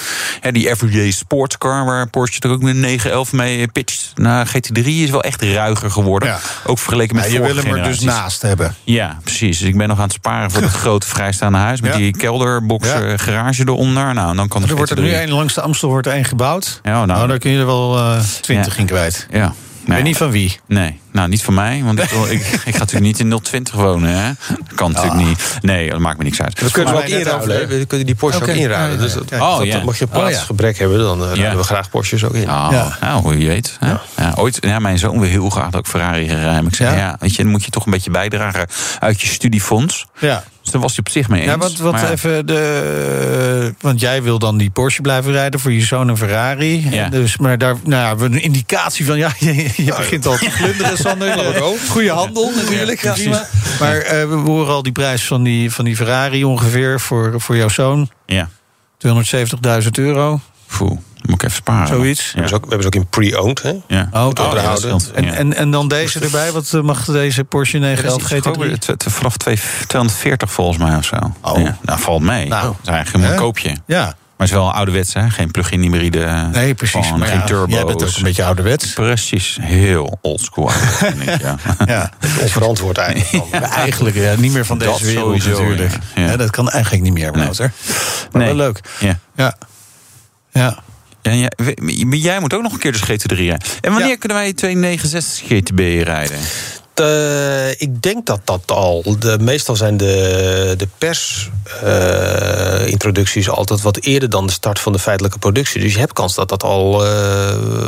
die everyday sportscar... waar Porsche er ook met een 911 mee pitcht. Nou, GT3 is wel echt ruiger geworden. Ook vergeleken met Ja, je wil hem er dus naast hebben. Ja, precies. Dus ik ben nog aan het sparen voor het grote vrijstaande huis... met die kelderbox Ja. eh, garage eronder. Nou, dan kan Er wordt er GT3 nu één langs de Amstel wordt één gebouwd. Ja, nou, nou, daar kun je er wel eh 20 Ja. in kwijt. Ja. Ik weet niet van wie. Nee, nou niet van mij, want ik, ik, ik ga natuurlijk niet in 020 wonen. Hè? Dat kan natuurlijk niet. Nee, dat maakt me niks uit. We kunnen voor we ook inruilen. We kunnen die Porsche ook inruilen. Ja, ja, Dus dat. Oh, dat- ja. mocht je Oh, ja. plaatsgebrek hebben, dan uh, Ja. we graag Porsches ook in. Ja, Ja. nou, wie weet. Hè? Ja. ooit, ja, mijn zoon wil heel graag dat ik Ferrari rijden. Ik zei, Ja? ja. weet je, dan moet je toch een beetje bijdragen uit je studiefonds. Ja. Dus daar was hij op zich mee eens. Ja, wat, wat Maar even de. Want jij wil dan die Porsche blijven rijden voor je zoon een Ferrari. Ja. Dus, maar daar nou ja, we een indicatie van. Ja, je, je begint al te glunderen, Sander. Goede handel natuurlijk. Ja, prima. Maar eh, we horen al die prijs van die, van die Ferrari ongeveer voor, voor jouw zoon. Ja, 270.000 euro, foe, dan moet ik even sparen. zoiets. Ja. We, hebben ze ook, we hebben ze ook in pre-owned. Hè? Ja. Oh, oh, dat. En, en, en dan deze erbij. Wat eh, mag deze Porsche Dat is 911 iets goedkoper, GT3? het- het- Vanaf 2 240 volgens mij of zo. Oh. Ja, nou, valt mee. Nou. dat is eigenlijk een koopje. Ja, Maar het is wel ouderwets, hè? Geen plug-in hybride. nee, precies. Gewoon geen ja, turbo's. Jij bent ook een beetje ouderwets. Precies, heel oldschool. vind ik, ja. Ja. Onverantwoord eigenlijk. Ja, eigenlijk ja, niet meer van deze Dat wereld sowieso, natuurlijk. ja. Ja. Ja, dat kan eigenlijk niet meer, Wouter. Maar Nee. wel leuk. Ja. Ja. Ja. Maar jij moet ook nog een keer de GT3 rijden. En wanneer Ja. kunnen wij 269 GTB rijden? Eh, ik denk dat dat al. De, meestal zijn de, de persintroducties altijd wat eerder dan de start van de feitelijke productie. Dus je hebt kans dat dat al eh,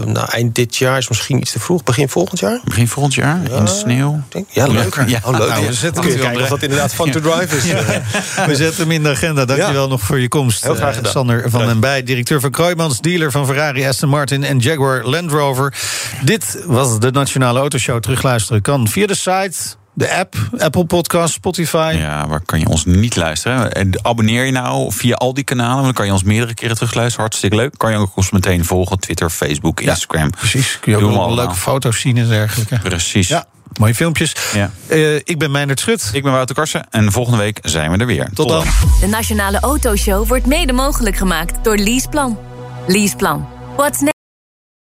nou, eind dit jaar is misschien iets te vroeg. Begin volgend jaar? Begin volgend jaar? In de sneeuw? Denk, ja, leuk. Ja. Oh, leuk. Nou, we Ja. zetten Kun je hem kijken of dat inderdaad fun to drive is. We zetten hem in de agenda. Dankjewel nog voor je komst. Heel graag eh, gedaan. Sander van den Bij, directeur van Kroijmans, dealer van Ferrari, Aston Martin en Jaguar Land Rover. Dit was de Nationale Autoshow. Terugluisteren kan via de site, de app, Apple Podcast, Spotify. Ja, waar kan je ons niet luisteren? En abonneer je nou via al die kanalen. want Dan kan je ons meerdere keren terugluisteren. Hartstikke leuk. Kan je ook ons meteen volgen. Twitter, Facebook, Instagram. Precies. Kun je ook allemaal. leuke foto's zien en dergelijke. Precies. Ja, mooie filmpjes. Ja. Eh, ik ben Meijnerd Schut. Ik ben Wouter Karsen. En volgende week zijn we er weer. Tot dan. De Nationale Autoshow wordt mede mogelijk gemaakt door Leaseplan. Leaseplan. What's next?